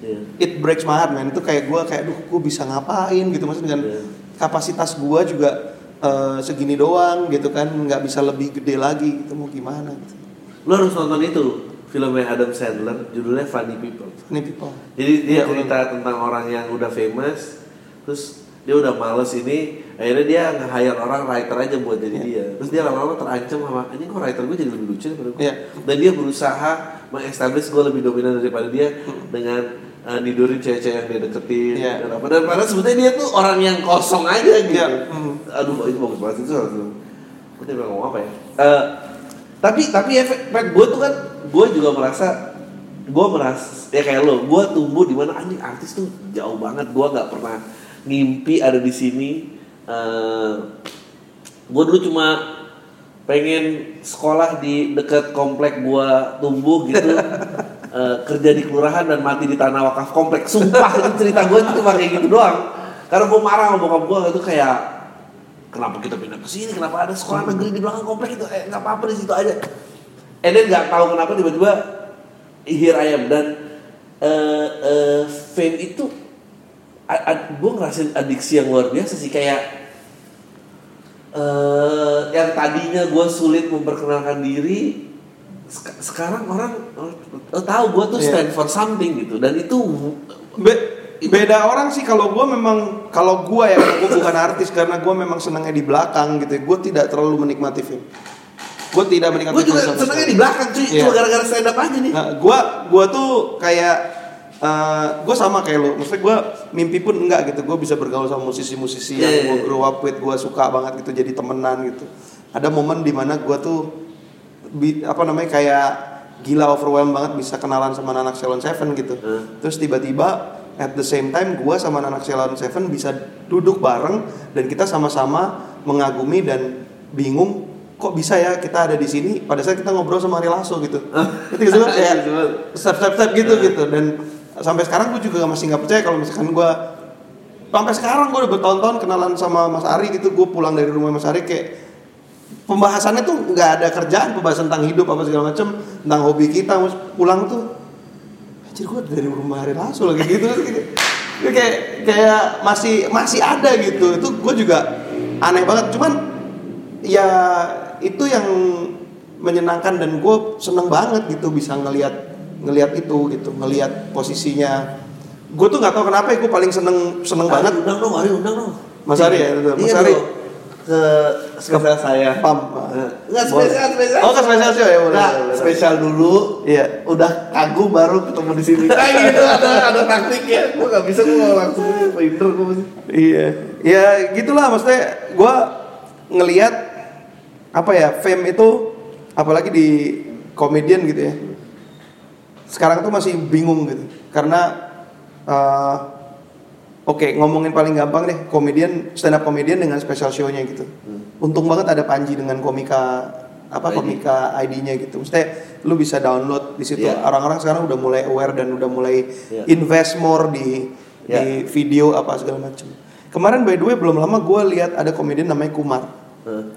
Iya. It breaks my heart man. Itu kayak gue kayak duh gue bisa ngapain gitu maksudnya dengan Iya. kapasitas gue juga eh, segini doang gitu kan nggak bisa lebih gede lagi gitu mau gimana gitu. Lo harus nonton itu filmnya Adam Sandler judulnya Funny People. Ini people. Jadi dia Iya, cerita tentang orang yang udah famous, terus dia udah males ini, akhirnya dia nge-hire orang writer aja buat jadi Iya. dia. Terus dia lama-lama terancam sama, ini kok writer gue jadi lebih lucu daripada gue. Iya. Dan dia berusaha mengestablish gue lebih dominan daripada dia dengan uh, nidurin cewek-cewek yang dia deketin Iya. dan apa. Dan padahal sebetulnya dia tuh orang yang kosong aja gitu. Iya. Hmm. Aduh, itu bagus banget itu. Gue tadi bilang ngomong apa ya? Eh, tapi tapi efek gue tuh kan gue juga merasa gue merasa ya kayak lo gue tumbuh di mana anjing artis tuh jauh banget gue nggak pernah ngimpi ada di sini gue dulu cuma pengen sekolah di dekat komplek gue tumbuh gitu. Eh, kerja di kelurahan dan mati di tanah wakaf komplek. Sumpah itu cerita gue itu cuma kayak gitu doang. Karena gue marah sama bokap gue itu kayak kenapa kita pindah ke sini? Kenapa ada sekolah negeri di belakang komplek itu? Eh nggak apa-apa di situ aja. And then nggak tahu kenapa tiba-tiba here I am. Dan eh eh, fame itu gue ngerasain adiksi yang luar biasa sih kayak eh yang tadinya gue sulit memperkenalkan diri sek- sekarang orang oh, tahu gue tuh Iya. stand for something gitu dan itu Be- beda orang sih kalau gue memang kalau gue ya gue bukan artis karena gue memang senangnya di belakang gitu gue tidak terlalu menikmati film gue tidak menikmati gue juga sekali. di belakang cuy Iya. cuma gara-gara stand up aja nih nah, gue gue tuh kayak gue sama kayak lo. Maksudnya gue mimpi pun enggak gitu. Gue bisa bergaul sama musisi-musisi Iya, yang iya, gue iya. grow up with gue suka banget gitu jadi temenan gitu. Ada momen di mana gue tuh bi- apa namanya kayak gila overwhelmed banget bisa kenalan sama anak Salon Seven gitu. Hmm. terus tiba-tiba at the same time gue sama anak Salon Seven bisa duduk bareng dan kita sama-sama mengagumi dan bingung kok bisa ya kita ada di sini? Pada saat kita ngobrol sama Ari Lasso gitu itu gitu kayak step step step gitu gitu. Dan sampai sekarang gue juga masih nggak percaya kalau misalkan gue sampai sekarang gue udah bertahun-tahun kenalan sama Mas Ari gitu. Gue pulang dari rumah Mas Ari kayak pembahasannya tuh nggak ada kerjaan pembahasan tentang hidup apa segala macam tentang hobi kita. Pulang tuh anjir gue dari rumah Ari Lasso lagi gitu. Itu kayak kayak masih masih ada gitu. Itu gue juga aneh banget. Cuman ya itu yang menyenangkan dan gue seneng banget gitu bisa ngelihat ngelihat itu gitu ngelihat posisinya. Gue tuh nggak tahu kenapa ya gue paling seneng seneng Ari, banget. undang dong Ari undang dong. Mas Ari ya, itu, Mas Iya Ari. dong. ke spesial saya. pam Enggak spesial spesial. Oh kan spesial sih ya boleh, Nggak, boleh. spesial dulu. Iya. Udah kagum baru ketemu di sini. Kayak gitu ada ada taktiknya gue nggak bisa gue langsung pinter gue Iya, ya gitulah maksudnya gue ngelihat apa ya fame itu apalagi di komedian gitu ya. Sekarang tuh masih bingung gitu karena eh, oke ngomongin paling gampang deh komedian stand up komedian dengan special show-nya gitu. Untung banget ada Panji dengan komika apa ID. komika ID-nya gitu. Maksudnya lu bisa download di situ. Iya. Orang-orang sekarang udah mulai aware dan udah mulai Iya. invest more di Iya. di video apa segala macam. Kemarin by the way belum lama gue lihat ada komedian namanya Kumar.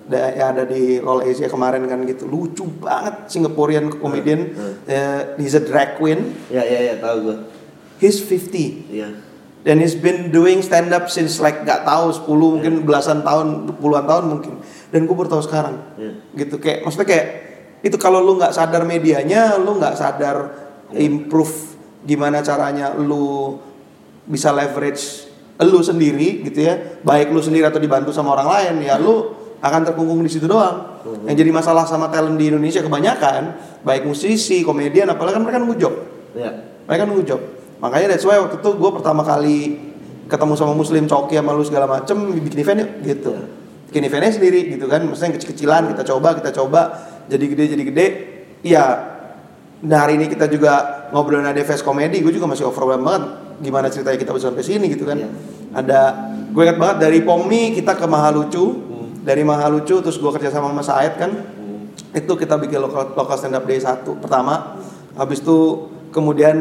Da, yang ada di LOL Asia kemarin kan gitu. Lucu banget Singaporean komedian. Hmm. Eh, he's a drag queen. ya ya ya tahu gue He's 50 iya dan he's been doing stand up since like gak tahu 10 mungkin belasan tahun puluhan tahun mungkin dan gue baru tahu sekarang Iya. gitu kayak maksudnya kayak itu kalau lu nggak sadar medianya lu nggak sadar improve gimana caranya lu bisa leverage lu sendiri gitu ya baik lu sendiri atau dibantu sama orang lain ya lu akan terkungkung di situ doang. Yang jadi masalah sama talent di Indonesia kebanyakan, baik musisi, komedian, apalagi kan mereka nunggu job. Ya. Mereka nunggu job. Makanya that's why waktu itu gue pertama kali ketemu sama Muslim Coki sama lu segala macem bikin event yuk gitu. Iya. Bikin eventnya sendiri gitu kan. Maksudnya yang kecil-kecilan kita coba, kita coba jadi gede jadi gede. Iya. Nah hari ini kita juga ngobrolin ada fest komedi, gue juga masih overwhelmed banget gimana ceritanya kita bisa sampai sini gitu kan. Iya. Ada gue ingat banget dari Pomi kita ke Mahalucu, dari Mahalucu terus gue kerja sama Mas Said kan. Itu kita bikin lokal, lokal stand up day satu pertama. Habis itu kemudian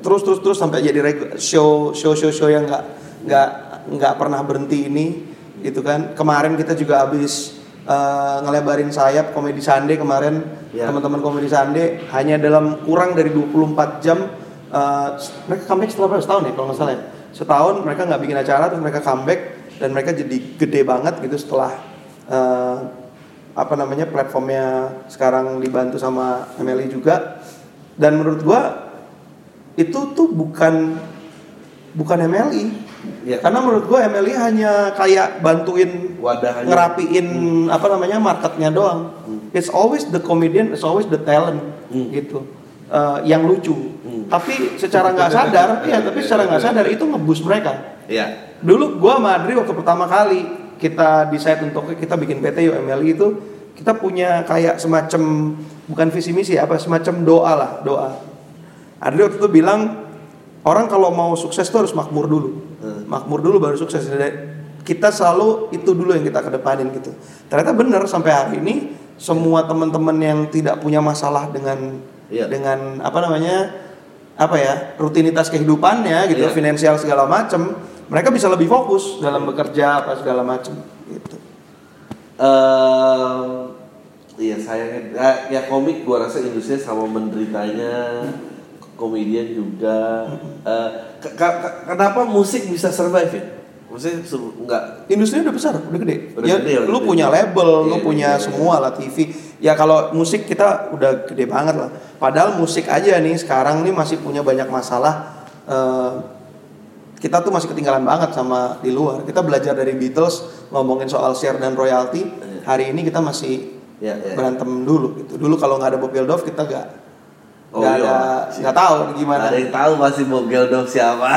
terus terus terus sampai jadi show show show show yang nggak nggak nggak pernah berhenti ini gitu kan kemarin kita juga habis eh, ngelebarin sayap komedi Sunday kemarin Ya. teman-teman komedi Sunday hanya dalam kurang dari 24 jam eh, mereka comeback setelah berapa setahun ya kalau nggak salah ya setahun mereka nggak bikin acara terus mereka comeback dan mereka jadi gede banget gitu setelah eh, apa namanya platformnya sekarang dibantu sama Emily juga. Dan menurut gua itu tuh bukan bukan MLI Ya. karena menurut gua MLI hanya kayak bantuin Wadah ngerapiin apa namanya marketnya doang. It's always the comedian it's always the talent Hmm. gitu. Eh, yang lucu. Hmm. tapi secara nggak sadar ya tapi secara nggak sadar itu ngebus mereka. Ya. Dulu gua sama Adri waktu pertama kali kita decide untuk kita bikin PT UMLI itu kita punya kayak semacam bukan visi misi apa semacam doa lah doa. Adri waktu itu bilang orang kalau mau sukses tuh harus makmur dulu. Hmm. Makmur dulu baru sukses. Kita selalu itu dulu yang kita kedepanin gitu. Ternyata benar sampai hari ini semua teman-teman yang tidak punya masalah dengan Iya. dengan apa namanya apa ya rutinitas kehidupannya gitu Iya. finansial segala macam mereka bisa lebih fokus. Dalam bekerja apa segala macam. Gitu. Eh iya sayangnya. Ya, ya komik gua rasa industri sama menderitanya komedian juga. Eh, ke- ke- ke- kenapa musik bisa survive ya? Maksudnya su- enggak. Industri udah besar udah gede. Udah ya gede, udah lu gede. punya label lu Iya, punya iya, iya. semua lah TV ya kalau musik kita udah gede banget lah. Padahal musik aja nih sekarang nih masih punya banyak masalah Eh, kita tuh masih ketinggalan banget sama di luar. Kita belajar dari Beatles ngomongin soal share dan royalti Iya. hari ini kita masih ya, ya. berantem dulu gitu. Dulu kalau nggak ada Bob Geldof kita nggak Oh, nggak iya. ada nggak tahu gimana. Ada yang tahu pasti Bob Geldof siapa.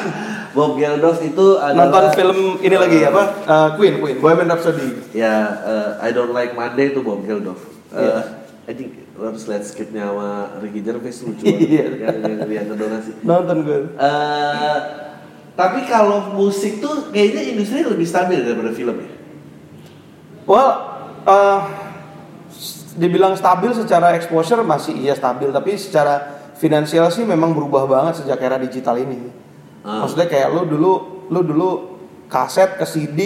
Bob Geldof itu adalah nonton film ini lagi apa? Eh, Queen Queen. Bohemian Rhapsody. Ya eh, I don't like Monday itu Bob Geldof. Eh, Iya. I think harus lihat skipnya sama Ricky Gervais lucu Iya. banget yang, yang, yang ngedonasi. Nonton gue Eh, tapi kalau musik tuh kayaknya industri lebih stabil daripada film ya. well s- dibilang stabil secara exposure masih iya stabil tapi secara finansial sih memang berubah banget sejak era digital ini Ah. maksudnya kayak lu dulu lu dulu kaset ke CD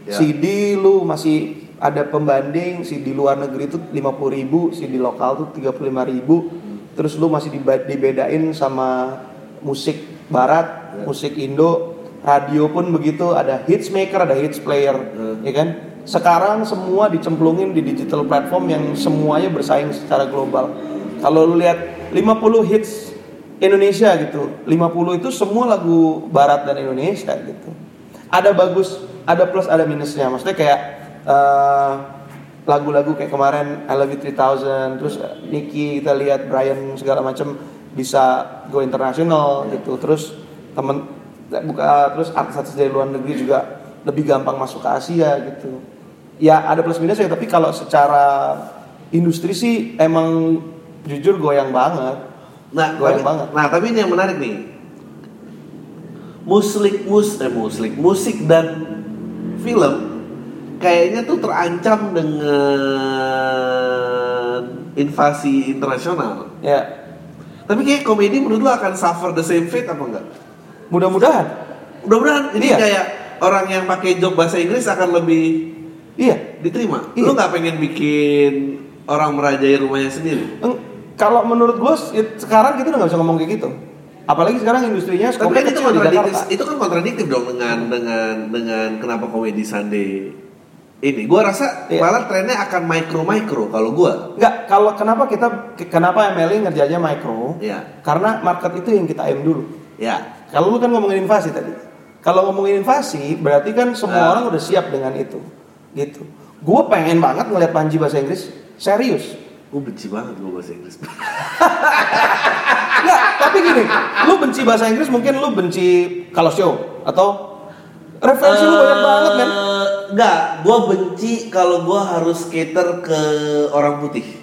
Ya. CD lu masih ada pembanding CD luar negeri itu 50.000 ribu CD lokal tuh 35.000 ribu terus lu masih dibedain sama musik barat. Musik Indo radio pun begitu ada hits maker ada hits player Hmm. ya kan? Sekarang semua dicemplungin di digital platform yang semuanya bersaing secara global. Kalau lu lihat 50 hits Indonesia gitu 50 itu semua lagu barat dan Indonesia gitu. Ada bagus ada plus ada minusnya. Maksudnya kayak eh, lagu-lagu kayak kemarin I Love You 3000 terus Nicky kita lihat Brian segala macam bisa go internasional gitu. Terus temen buka terus artis-artis dari luar negeri juga lebih gampang masuk ke Asia gitu ya ada plus minusnya tapi kalau secara industri sih emang jujur goyang banget Nah, Goyang tapi, banget. nah tapi ini yang menarik nih. Musik, mus, eh musik, musik dan film kayaknya tuh terancam dengan invasi internasional. ya Tapi kayak komedi menurut lu akan suffer the same fate apa enggak? Mudah-mudahan Mudah-mudahan ini Iya. kayak orang yang pakai job bahasa Inggris akan lebih iya diterima. Iya. Lu nggak pengen bikin orang merajai rumahnya sendiri? Eng- kalau menurut gue sekarang kita udah nggak bisa ngomong kayak gitu apalagi sekarang industrinya Tapi kan itu kontradiktif, itu kan kontradiktif dong dengan dengan dengan kenapa komedi Sunday ini. Gua rasa Iya. malah trennya akan micro micro kalau gua. Nggak, kalau kenapa kita kenapa MLI ngerjainnya micro Ya, karena market itu yang kita aim dulu ya, kalau lu kan ngomongin invasi tadi kalau ngomongin invasi berarti kan semua Ah. orang udah siap dengan itu gitu gue pengen banget ngeliat Panji bahasa Inggris serius Gue benci banget gue bahasa Inggris. Enggak, tapi gini, lu benci bahasa Inggris mungkin lu benci kalau show atau referensi lu banyak banget men. Eh, Enggak, gue benci kalau gue harus cater ke orang putih.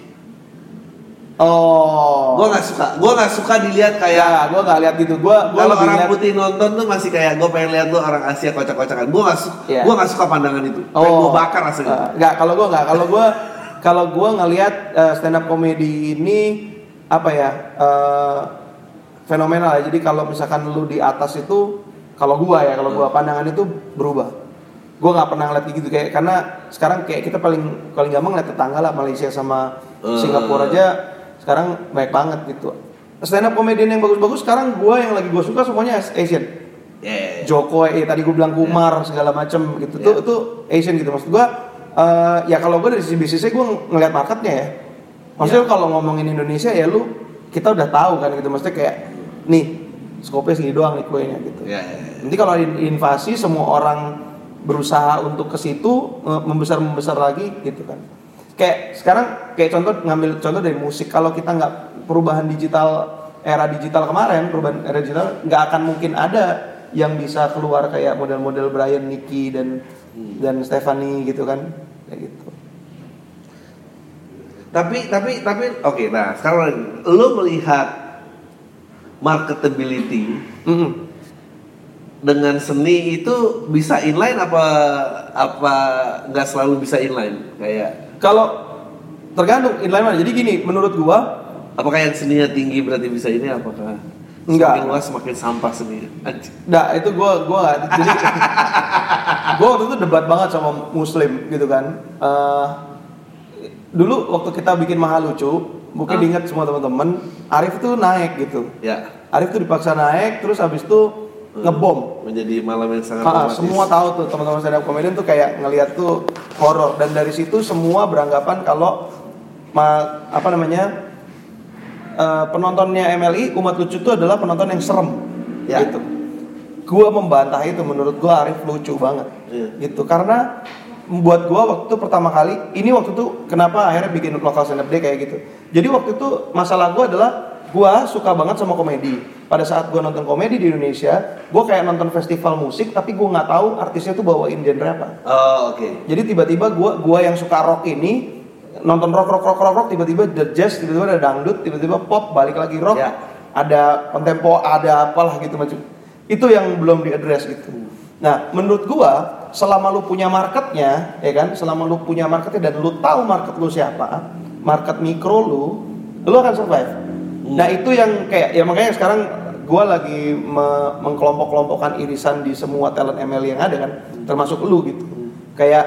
Oh. Gue nggak suka, gue nggak suka dilihat kayak ya, gue gak lihat gitu. Gue kalau orang lihat putih nonton tuh masih kayak gue pengen lihat tuh orang Asia kocak-kocakan. Gue nggak suka, Iya. gue nggak suka pandangan itu. Pengen gue bakar rasanya. Eh, Nggak, kalau gue nggak. Kalau gue kalau gue ngelihat stand up comedy ini apa ya eh, fenomenal ya. Jadi kalau misalkan lu di atas itu, kalau gue ya, kalau gue pandangan itu berubah. Gue nggak pernah ngeliat gitu kayak karena sekarang kayak kita paling paling gampang ngeliat tetangga lah Malaysia sama Eh. Singapura aja sekarang baik banget gitu. Stand up comedian yang bagus-bagus sekarang gue yang lagi gue suka semuanya Asian. Yeah. Joko eh tadi gue bilang Kumar segala macem gitu tuh Ya. itu Asian gitu maksud gue eh, ya kalau gue dari sisi bisnisnya gue ngeliat marketnya ya maksudnya Ya. kalau ngomongin Indonesia ya lu kita udah tahu kan gitu maksudnya kayak nih skopnya segini doang nih kuenya gitu Ya, ya, ya. nanti kalau invasi semua orang berusaha untuk ke situ membesar membesar lagi gitu kan kayak sekarang kayak contoh ngambil contoh dari musik. Kalau kita nggak perubahan digital era digital kemarin perubahan era digital nggak akan mungkin ada yang bisa keluar kayak model-model Brian Nicky dan dan Stephanie gitu kan. Kayak gitu. Tapi tapi tapi oke nah sekarang lo melihat marketability Mm-mm. dengan seni itu bisa inline apa apa nggak selalu bisa inline? Kayak kalau tergantung inline mana jadi gini menurut gua apakah yang seninya tinggi berarti bisa ini apakah Enggak. semakin luas semakin sampah seninya. Nah itu gue nggak jadi gue waktu itu debat banget sama Muslim gitu kan. Eh, dulu waktu kita bikin mahal lucu, mungkin Ah. diingat semua teman-teman, Arif tuh naik gitu. ya Arif tuh dipaksa naik, terus habis itu ngebom. menjadi malam yang sangat dramatis. semua tahu tuh teman-teman stand up comedian tuh kayak ngelihat tuh horor dan dari situ semua beranggapan kalau ma- apa namanya eh, penontonnya MLI umat lucu itu adalah penonton yang serem Ya. gitu. Gua membantah itu menurut gua Arif lucu banget Iya. gitu karena buat gua waktu pertama kali ini waktu itu kenapa akhirnya bikin lokal stand up day kayak gitu. Jadi waktu itu masalah gua adalah gua suka banget sama komedi. Pada saat gua nonton komedi di Indonesia, gua kayak nonton festival musik tapi gua nggak tahu artisnya tuh bawain genre apa. oh oke Jadi tiba-tiba gua gua yang suka rock ini nonton rock rock rock rock rock tiba-tiba ada jazz, tiba-tiba ada dangdut, tiba-tiba pop, balik lagi rock, Ya. ada kontempo, ada apalah gitu macam. Itu yang belum diadres gitu. Nah, menurut gua selama lu punya marketnya, ya kan, selama lu punya marketnya dan lu tahu market lu siapa, market mikro lu, lu akan survive. Nah, itu yang kayak ya makanya sekarang gua lagi me- mengkelompok-kelompokkan irisan di semua talent ML yang ada kan, termasuk lu gitu. Kayak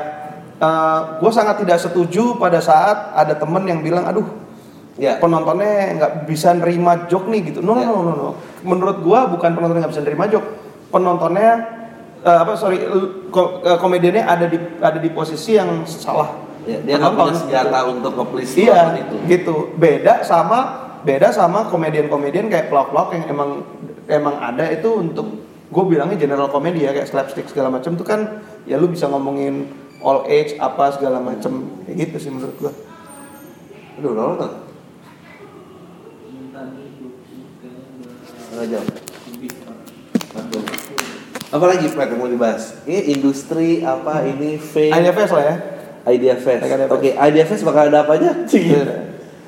gue sangat tidak setuju pada saat ada temen yang bilang, aduh ya penontonnya nggak bisa nerima joke nih gitu. No no Ya. no no no. Menurut gua bukan penontonnya nggak bisa nerima joke. Penontonnya eh, apa sorry ko- eh, komediannya ada di ada di posisi yang salah. Ya, dia nggak punya Penonton. senjata untuk nge-please Iya, itu. gitu. Beda sama beda sama komedian-komedian kayak pelak-pelak yang emang emang ada itu untuk gue bilangnya general komedi ya kayak slapstick segala macam tuh kan ya lu bisa ngomongin all age apa segala macam kayak gitu sih menurut gua. aduh udah nonton Setengah jam Aduh. apa lagi Pat yang mau dibahas ini industri apa ini fame IDFS lah ya. Idea Fest. Idea Fest. Oke, Idea Fest bakal ada apa aja?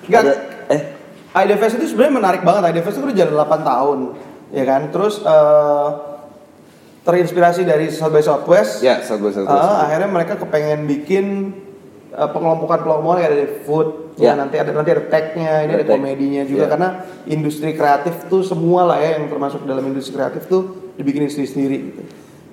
Enggak. Ada, eh, IDFS itu sebenarnya menarik banget. IDFS itu udah jalan 8 tahun, ya kan? Terus eh, terinspirasi dari South by Southwest. ya satu satu. eh, akhirnya mereka kepengen bikin eh, pengelompokan pengelompokan kayak ada food, Ya. ya. nanti ada nanti ada tag-nya, ini Ada ada tag. komedinya juga Ya. karena industri kreatif tuh semua lah ya yang termasuk dalam industri kreatif tuh dibikin sendiri-sendiri gitu.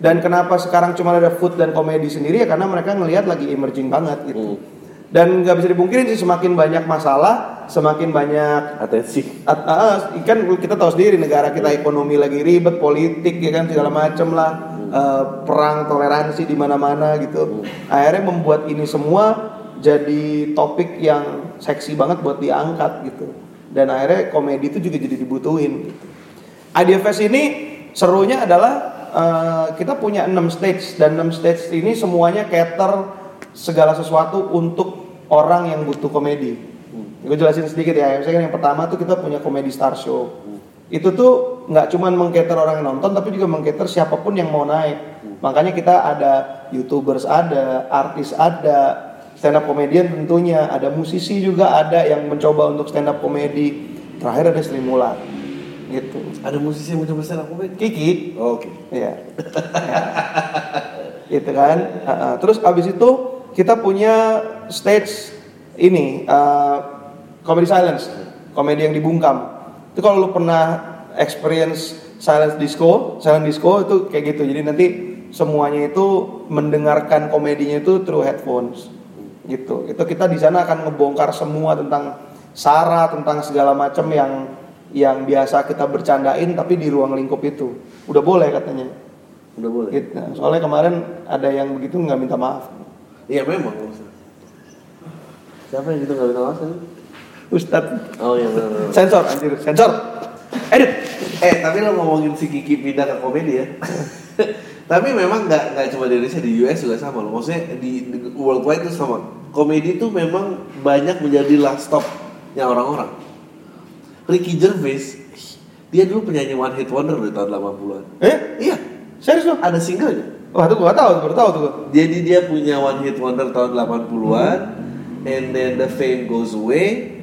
Dan kenapa sekarang cuma ada food dan komedi sendiri ya karena mereka ngelihat lagi emerging banget gitu. Hmm. Dan nggak bisa dipungkiri sih semakin banyak masalah, semakin banyak Atensi. At- ah, kan kita tahu sendiri negara kita ekonomi lagi ribet, politik ya kan segala macem lah, Eh, perang toleransi di mana-mana gitu. Akhirnya membuat ini semua jadi topik yang seksi banget buat diangkat gitu. Dan akhirnya komedi itu juga jadi dibutuhin. Gitu. Idea Fest ini serunya adalah eh, kita punya 6 stage dan 6 stage ini semuanya cater segala sesuatu untuk orang yang butuh komedi. Gue jelasin sedikit ya. Misalnya yang pertama tuh kita punya komedi star show. Itu tuh nggak cuman mengcater orang yang nonton, tapi juga mengcater siapa pun yang mau naik. Makanya kita ada youtubers ada, artis ada, stand up comedian tentunya, ada musisi juga ada yang mencoba untuk stand up komedi. Terakhir ada Sri Mulat. Gitu. Ada musisi yang mencoba stand up comedy? Kiki, Oh, Oke. Iya. gitu kan. Uh, uh. Terus abis itu kita punya stage ini uh, comedy silence, komedi yang dibungkam. Itu kalau lu pernah experience silence disco, silent disco itu kayak gitu. Jadi nanti semuanya itu mendengarkan komedinya itu through headphones. Gitu. Itu kita di sana akan ngebongkar semua tentang sara, tentang segala macam yang yang biasa kita bercandain tapi di ruang lingkup itu. Udah boleh katanya. Udah boleh. Gitu. Soalnya kemarin ada yang begitu nggak minta maaf. Iya memang. Siapa yang gitu nggak minta maaf kan? Ustadz Oh iya benar. benar. sensor anjir, sensor. Edit. Eh tapi lo ngomongin si Kiki pindah ke komedi ya. tapi memang nggak nggak cuma di Indonesia di US juga sama loh. Maksudnya di, di worldwide itu sama. Komedi itu memang banyak menjadi last stopnya orang-orang. Ricky Gervais dia dulu penyanyi one hit wonder di tahun 80-an. Eh? Iya, Serius lu? ada singlenya. Wah, itu gua tahu, baru tahu tuh. gua. Jadi dia punya one hit wonder tahun 80-an and then the fame goes away.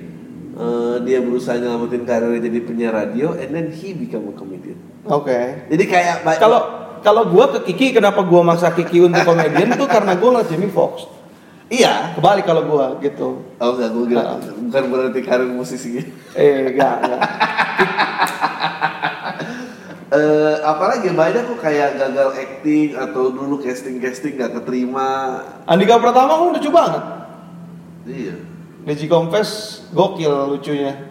Eh, dia berusaha nyelamatin karirnya jadi penyiar radio and then he become a comedian. Oke. Jadi kayak Kalau kalau gua ke Kiki kenapa gua maksa Kiki untuk komedian tuh karena gua ngeliat Jamie Foxx. iya. Kebalik kalau gua gitu. Oh enggak gue kira Ah. bukan berarti karir musisi gitu. Eh, enggak, enggak. Eh, apalagi banyak kok kayak gagal acting atau dulu casting casting gak keterima. Andika Pratama kan lucu banget. Iya. Deji Confess gokil lucunya.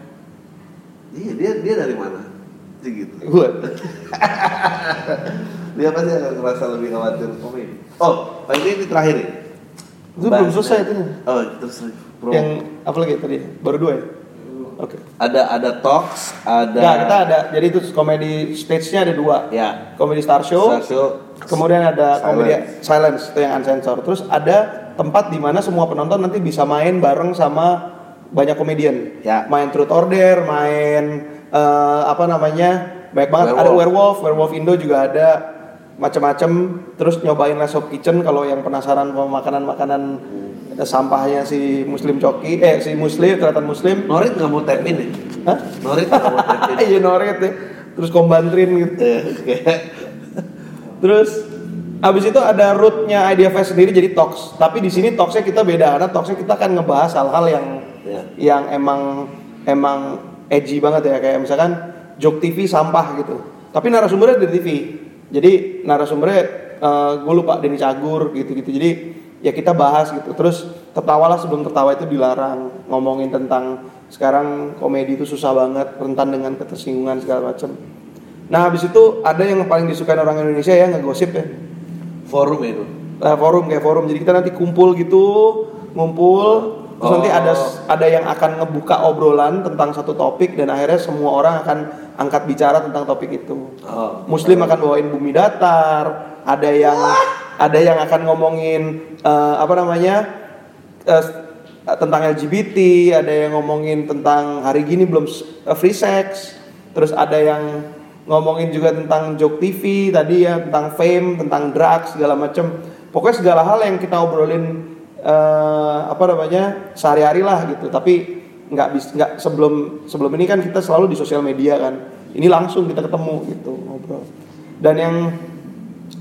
Iya dia dia dari mana? Sih gitu. Gua. Dia pasti akan ngerasa lebih khawatir komedi. Oh, paling ini terakhir nih. Itu belum selesai itu. Oh, terus. Yang apa lagi tadi? Baru dua ya? Oke. ada ada talks, ada Enggak, kita ada. Jadi itu komedi stage-nya ada dua. ya Komedi Star Show. Star Show. Kemudian ada Silence. komedi silence itu yang unsensor. Terus ada tempat di mana semua penonton nanti bisa main bareng sama banyak komedian. Ya. Main Truth Order, main eh, apa namanya? Banyak banget. Ada Werewolf. werewolf, werewolf Indo juga ada macam-macam. Terus nyobain Les Kitchen kalau yang penasaran sama makanan-makanan sampahnya si Muslim Coki, eh si Muslim, kelihatan Muslim. Norit nggak mau tap in ya? Hah? Norit nggak mau tap in. Iya noret ya. Terus kombantrin gitu. Terus abis itu ada rootnya IDFS sendiri jadi talks. Tapi di sini talksnya kita beda karena talksnya kita akan ngebahas hal-hal yang Ya. yang emang emang edgy banget ya kayak misalkan joke TV sampah gitu. Tapi narasumbernya dari TV. Jadi narasumbernya gue lupa Denny Cagur gitu-gitu. Jadi ya kita bahas gitu. Terus tertawalah sebelum tertawa itu dilarang ngomongin tentang sekarang komedi itu susah banget rentan dengan ketersinggungan segala macam. Nah habis itu ada yang paling disukai orang Indonesia ya ngegosip ya forum itu. Nah, forum kayak forum jadi kita nanti kumpul gitu ngumpul terus nanti Oh. ada ada yang akan ngebuka obrolan tentang satu topik dan akhirnya semua orang akan angkat bicara tentang topik itu Oh. Muslim akan bawain bumi datar ada yang ada yang akan ngomongin eh, apa namanya eh, tentang LGBT ada yang ngomongin tentang hari gini belum eh, free sex terus ada yang ngomongin juga tentang joke TV tadi ya tentang fame tentang drugs segala macam pokoknya segala hal yang kita obrolin eh, apa namanya sehari-hari lah gitu. Tapi nggak bis nggak sebelum sebelum ini kan kita selalu di sosial media kan. Ini langsung kita ketemu gitu ngobrol. Dan yang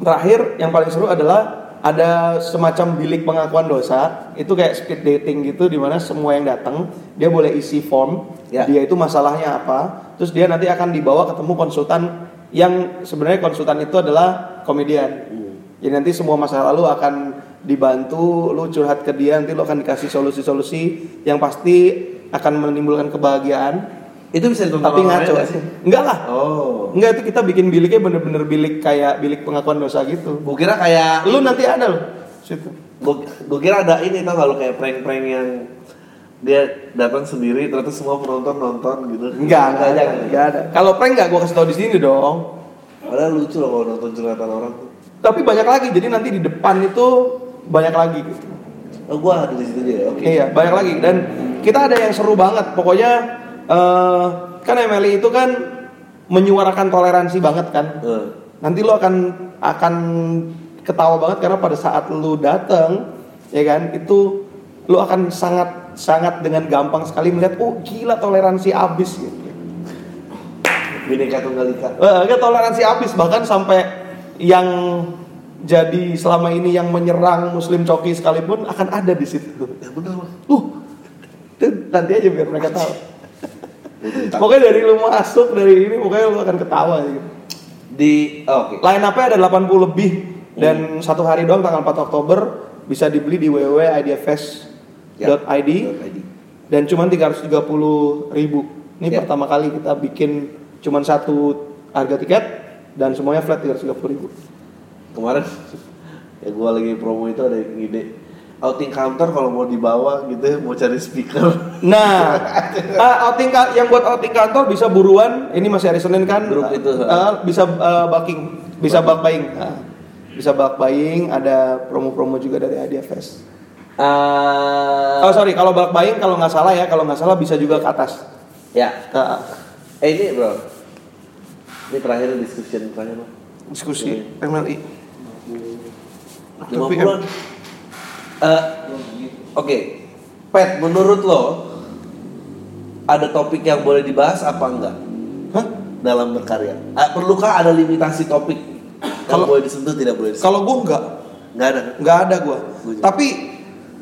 terakhir yang paling seru adalah ada semacam bilik pengakuan dosa. Itu kayak speed dating gitu di mana semua yang datang dia boleh isi form Ya. dia itu masalahnya apa terus dia nanti akan dibawa ketemu konsultan yang sebenarnya konsultan itu adalah komedian. Jadi nanti semua masalah lalu akan dibantu lu curhat ke dia nanti lu akan dikasih solusi-solusi yang pasti akan menimbulkan kebahagiaan Itu bisa ditonton tapi ngaco nggak sih? enggak lah Oh. enggak itu kita bikin biliknya bener-bener bilik kayak bilik pengakuan dosa gitu Gue kira kayak lu nanti ada loh situ gue kira ada ini tau gak lo kayak prank-prank yang dia datang sendiri ternyata semua penonton nonton gitu. enggak enggak ada enggak ada kalau prank enggak gua kasih tau di sini dong Padahal lucu loh kalau nonton curhatan orang tuh. tapi banyak lagi jadi nanti di depan itu banyak lagi gitu Oh, gua ada di situ juga. ya? Oke. Iya, banyak lagi dan kita ada yang seru banget. Pokoknya eh, kan MLI itu kan menyuarakan toleransi banget kan. Eh, Nanti lo akan akan ketawa banget karena pada saat lu dateng ya kan itu lu akan sangat sangat dengan gampang sekali melihat oh gila toleransi abis gitu. Bineka Tunggal Ika. Kan toleransi abis bahkan sampai yang jadi selama ini yang menyerang muslim coki sekalipun akan ada di situ. Ya benar. Uh, nanti aja biar mereka tahu. Pokoknya dari lu masuk dari ini pokoknya lu akan ketawa gitu. Di oh, oke. Line up-nya ada 80 lebih dan satu hari doang tanggal 4 Oktober bisa dibeli di www.idfs.id Ya. .id. dan cuman 330 ribu. Ini Ya. pertama kali kita bikin cuman satu harga tiket dan semuanya flat 330 ribu. Kemarin ya gua lagi promo itu ada yang ide outing counter kalau mau dibawa gitu ya, mau cari speaker. Nah, ah, outing yang buat outing kantor bisa buruan. Ini masih hari Senin kan? Grup itu. Ah, bisa ah, bulking, bisa bulk buying. Ah, bisa bulk buying. Ada promo-promo juga dari IDFS. Eh, Oh sorry, kalau bulk buying kalau nggak salah ya, kalau nggak salah bisa juga ke atas. ya. Ke Eh ini bro. Ini terakhir discussion terakhir bro. diskusi MLI. 50-an. Eh, Oke. Pet, menurut lo ada topik yang boleh dibahas apa enggak Hah? dalam berkarya? Ah, perlukah ada limitasi topik Kalau- boleh disentuh tidak boleh disentuh? Kalau gue nggak, Enggak ada. nggak ada gue. Tapi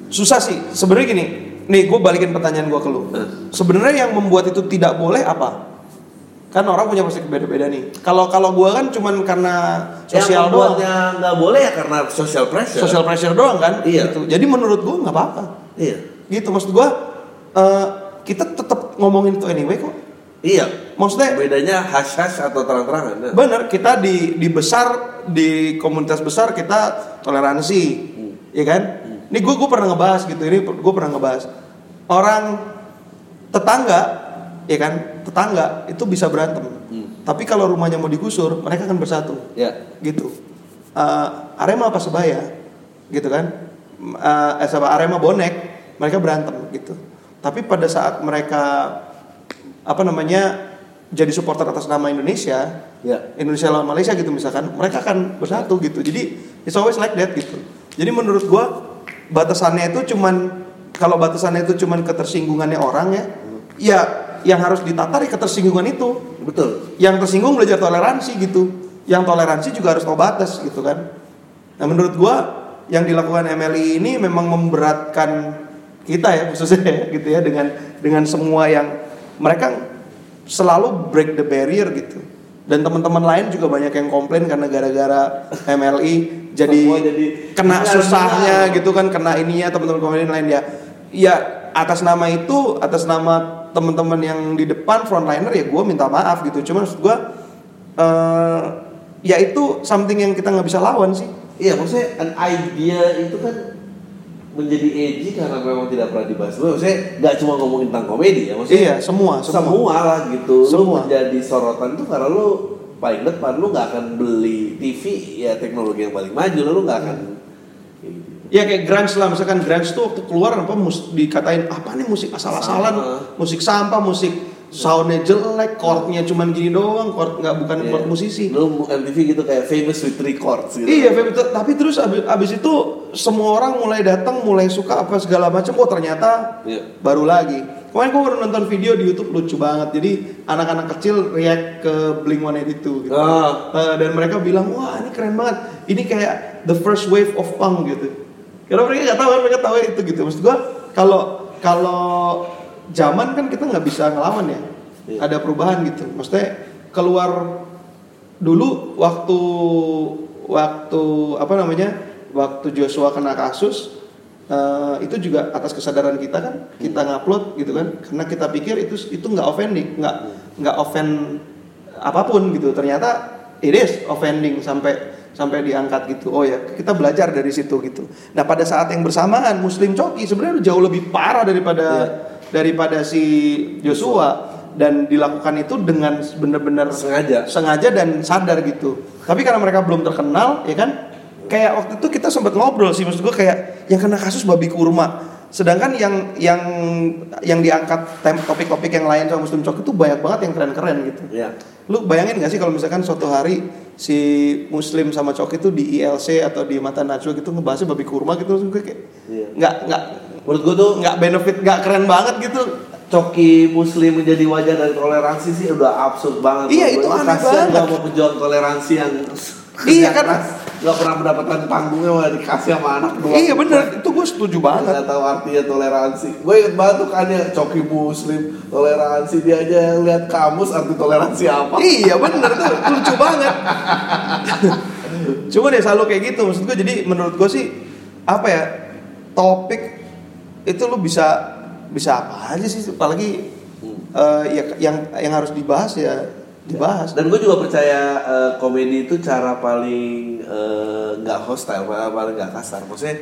susah sih. Sebenarnya gini, nih gue balikin pertanyaan gue ke lu. Eh. Sebenarnya yang membuat itu tidak boleh apa? Kan orang punya pasti beda-beda nih. Kalau kalau gue kan cuman karena sosial yang doang, membuatnya nggak boleh ya karena social pressure. social pressure doang kan. Iya. Gitu. Jadi menurut gue nggak apa-apa. Iya. Gitu maksud gue, eh, kita tetap ngomongin itu anyway kok. Iya. Maksudnya Bedanya hash hash atau terang-terangan. Nah. Bener, kita di di besar di komunitas besar kita toleransi, ya kan? Ini gue gue pernah ngebahas gitu, ini gue pernah ngebahas orang tetangga, ya kan? Tetangga itu bisa berantem, tapi kalau rumahnya mau digusur, mereka akan bersatu, Ya. gitu. Eh, Arema apa sebaya, gitu kan? Eh, eh, sama Arema bonek, mereka berantem, gitu. Tapi pada saat mereka apa namanya jadi supporter atas nama Indonesia, Ya. Indonesia lawan Malaysia gitu misalkan, mereka akan bersatu gitu. Jadi it's always like that gitu. Jadi menurut gua batasannya itu cuman kalau batasannya itu cuman ketersinggungannya orang ya, ya yang harus ditatar ya ketersinggungan itu. Betul. Yang tersinggung belajar toleransi gitu. Yang toleransi juga harus tahu batas gitu kan. Nah menurut gua yang dilakukan MLI ini memang memberatkan kita ya khususnya gitu ya dengan dengan semua yang mereka selalu break the barrier gitu. Dan teman-teman lain juga banyak yang komplain karena gara-gara MLI jadi, jadi kena susahnya gitu kan kena ininya teman-teman komplain lain ya. Ya atas nama itu, atas nama teman-teman yang di depan frontliner ya gue minta maaf gitu. Cuma maksud gue eh ya itu something yang kita nggak bisa lawan sih. Iya, maksudnya an idea itu kan menjadi edgy karena memang tidak pernah dibahas. Maksudnya nggak cuma ngomongin tentang komedi ya, maksudnya Iya, semua, semua. semua, lah gitu. Lu Semua. menjadi sorotan itu karena lu paling depan lu nggak akan beli TV ya teknologi yang paling maju, lu nggak akan gitu. Ya kayak grunge lah, misalkan grunge tuh waktu keluar apa mus, dikatain apa nih musik asal-asalan, musik sampah, musik soundnya jelek, chordnya cuman gini doang, chord nggak bukan Iya. chord musisi. Lu MTV gitu kayak famous with three chords gitu. Iya, t- tapi terus abis, abis itu semua orang mulai datang, mulai suka apa segala macam. Oh ternyata Iya. baru lagi. Kemarin gue baru nonton video di YouTube lucu banget. Jadi anak-anak kecil react ke Blink 182 gitu. Ah. Eh, dan mereka bilang, wah ini keren banget. Ini kayak the first wave of punk gitu. Karena mereka nggak tahu kan, mereka tahu itu gitu. Maksud gue kalau kalau zaman kan kita nggak bisa ngelawan ya. Iya. Ada perubahan gitu. Maksudnya keluar dulu waktu waktu apa namanya waktu Joshua kena kasus eh, itu juga atas kesadaran kita kan kita ngupload gitu kan karena kita pikir itu itu nggak offending nggak nggak offend apa pun gitu ternyata it is offending sampai sampai diangkat gitu. Oh ya kita belajar dari situ gitu. Nah pada saat yang bersamaan Muslim Coki sebenarnya jauh lebih parah daripada daripada si Joshua. Dan dilakukan itu dengan benar-benar Sengaja. sengaja dan sadar gitu. Tapi karena mereka belum terkenal, ya kan, kayak waktu itu kita sempat ngobrol sih maksud gue kayak yang kena kasus babi kurma. Sedangkan yang yang yang diangkat topik-topik yang lain sama Muslim Cok itu banyak banget yang keren-keren gitu. Iya. Lu bayangin gak sih kalau misalkan suatu hari si Muslim sama Cok itu di ILC atau di Mata Najwa gitu ngebahasnya babi kurma gitu terus gue kayak Iya. nggak nggak Menurut gue tuh nggak benefit nggak keren banget gitu coki muslim menjadi wajah dari toleransi sih udah absurd banget. Iya, itu aneh banget. nggak mau pejuang toleransi yang Iya, kan? keras, nggak pernah mendapatkan panggungnya malah dikasih sama anak dua. iya bener itu gue setuju banget Nggak tahu artinya toleransi. Gue inget banget tuh kan ya coki muslim toleransi dia aja lihat kamus arti toleransi apa. Iya bener tuh lucu banget. Cuma deh selalu kayak gitu maksud gue jadi menurut gue sih apa ya topik itu lu bisa bisa apa aja sih apalagi eh, ya yang yang harus dibahas ya dibahas. Dan gue juga percaya eh, komedi itu cara paling eh, nggak hostile, paling paling nggak kasar. Maksudnya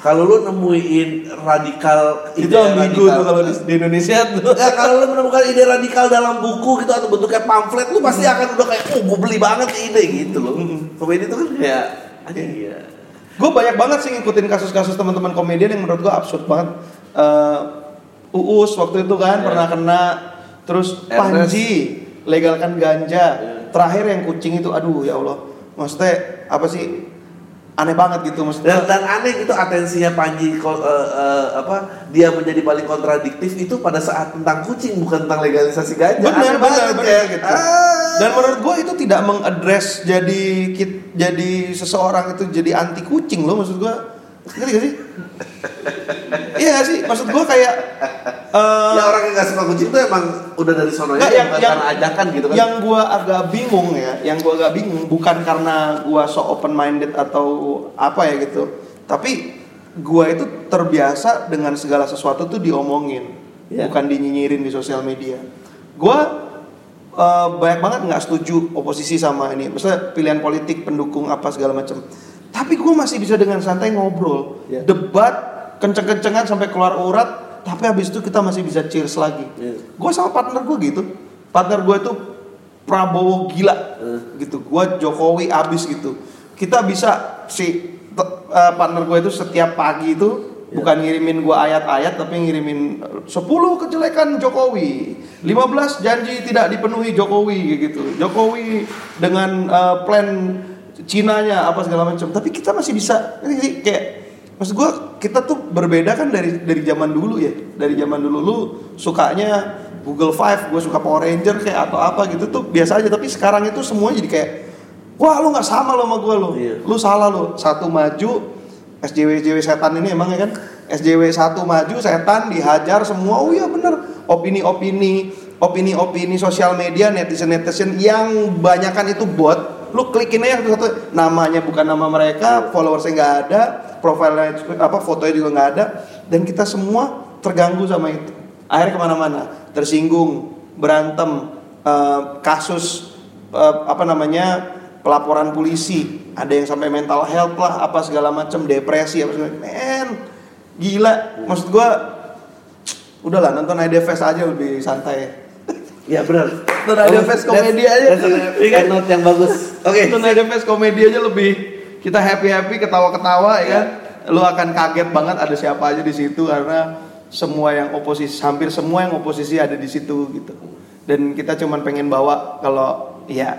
kalau lu nemuin radikal itu ide ambigu radikal- tuh kalau di, di Indonesia tuh. Nggak, kalau lu menemukan ide radikal dalam buku gitu atau bentuknya pamflet, lu pasti akan udah kayak, oh gue beli banget ide gitu loh. Komedi itu kan kayak, aja iya. Gue banyak banget sih ngikutin kasus-kasus teman-teman komedian yang menurut gue absurd banget. Eh, Uus waktu itu kan Ya. pernah kena, terus Ernest. Panji legalkan ganja. Ya. Terakhir yang kucing itu, aduh ya Allah, maksudnya apa sih? Aneh banget gitu maksudnya. Dan, dan aneh gitu atensinya Panji eh, eh, apa dia menjadi paling kontradiktif itu pada saat tentang kucing bukan tentang legalisasi ganja. Benar, benar, kayak, gitu. ah. Dan menurut gue itu tidak mengadres jadi jadi seseorang itu jadi anti kucing loh maksud gue. Ngerti gak sih? iya gak sih? Maksud gue kayak eh, ya orang yang gak suka kucing tuh emang udah dari sononya Nggak, yang, yang, bukan yang, karena ajakan gitu kan. Yang gua agak bingung ya, yang gua agak bingung bukan karena gua so open minded atau apa ya gitu. Tapi gua itu terbiasa dengan segala sesuatu tuh diomongin, Iya. bukan dinyinyirin di sosial media. Gua eh, banyak banget nggak setuju oposisi sama ini, misalnya pilihan politik pendukung apa segala macam. Tapi gua masih bisa dengan santai ngobrol, Iya. debat kenceng-kencengan sampai keluar urat. Tapi habis itu kita masih bisa cheers lagi. Iya. Gue sama partner gue gitu. Partner gue itu Prabowo gila Eh. gitu. Gue Jokowi abis gitu. Kita bisa si eh, partner gue itu setiap pagi itu Ya. bukan ngirimin gue ayat-ayat tapi ngirimin eh, 10 kejelekan Jokowi. 15 janji tidak dipenuhi Jokowi gitu. Jokowi dengan eh, plan Cinanya apa segala macam. Tapi kita masih bisa ini sih? Kayak maksud gue kita tuh berbeda kan dari dari zaman dulu ya. Dari zaman dulu lu sukanya Google Five gue suka Power Ranger kayak atau apa gitu tuh biasa aja. Tapi sekarang itu semua jadi kayak wah lu nggak sama lo sama gue lo Iya. lu salah lo satu maju SJW SJW setan ini emang ya kan? SJW satu maju setan dihajar semua. Oh iya bener. Opini opini opini opini sosial media netizen netizen yang banyakan itu bot lu klikin aja satu, namanya bukan nama mereka followersnya nggak ada profilnya apa fotonya juga nggak ada. Dan kita semua terganggu sama itu. Akhirnya ke mana-mana. Tersinggung berantem eh, kasus eh, apa namanya pelaporan polisi. Ada yang sampai mental health lah apa segala macam depresi apa segala men gila. Maksud gua udahlah nonton ID Fest aja lebih santai Ya benar. Nonton ID Fest komedi aja Iya note yang bagus. Oke. nonton ID Fest komedi aja lebih kita happy happy ketawa ketawa ya kan lu akan kaget banget ada siapa aja di situ karena semua yang oposisi hampir semua yang oposisi ada di situ gitu dan kita cuman pengen bawa kalau ya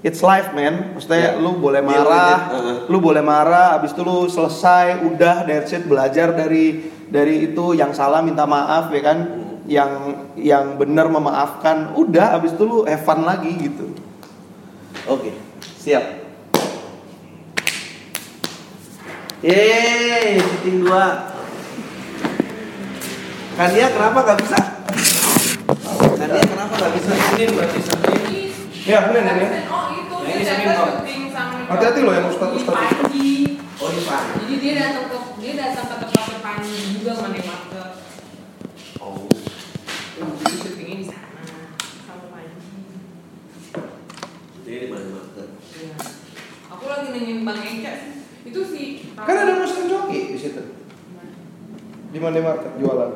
it's life man maksudnya Ya. lu boleh Deal marah. Uh-uh. lu boleh marah abis itu lu selesai udah that's it belajar dari dari itu yang salah minta maaf ya kan yang yang benar memaafkan udah abis itu lu have fun lagi gitu Oke, siap. Yeay, cheating dua. Kania kenapa gak bisa? Kania kenapa gak bisa? Senin berarti Senin. ya bener ya Oh itu Nah, ini Senin, syuting sama Hati-hati loh yang ustadz- ustadz. Panji. Oh di pagi. Jadi dia datang ke dia datang ke tempatnya Panji juga mana market. Oh, Jadi syutingnya di sana sama Panji. jadi di mana market? Iya. Aku lagi nanyain Bang Eca sih. Itu sih. Kan ada muslim joki di situ. Di mana market jualan?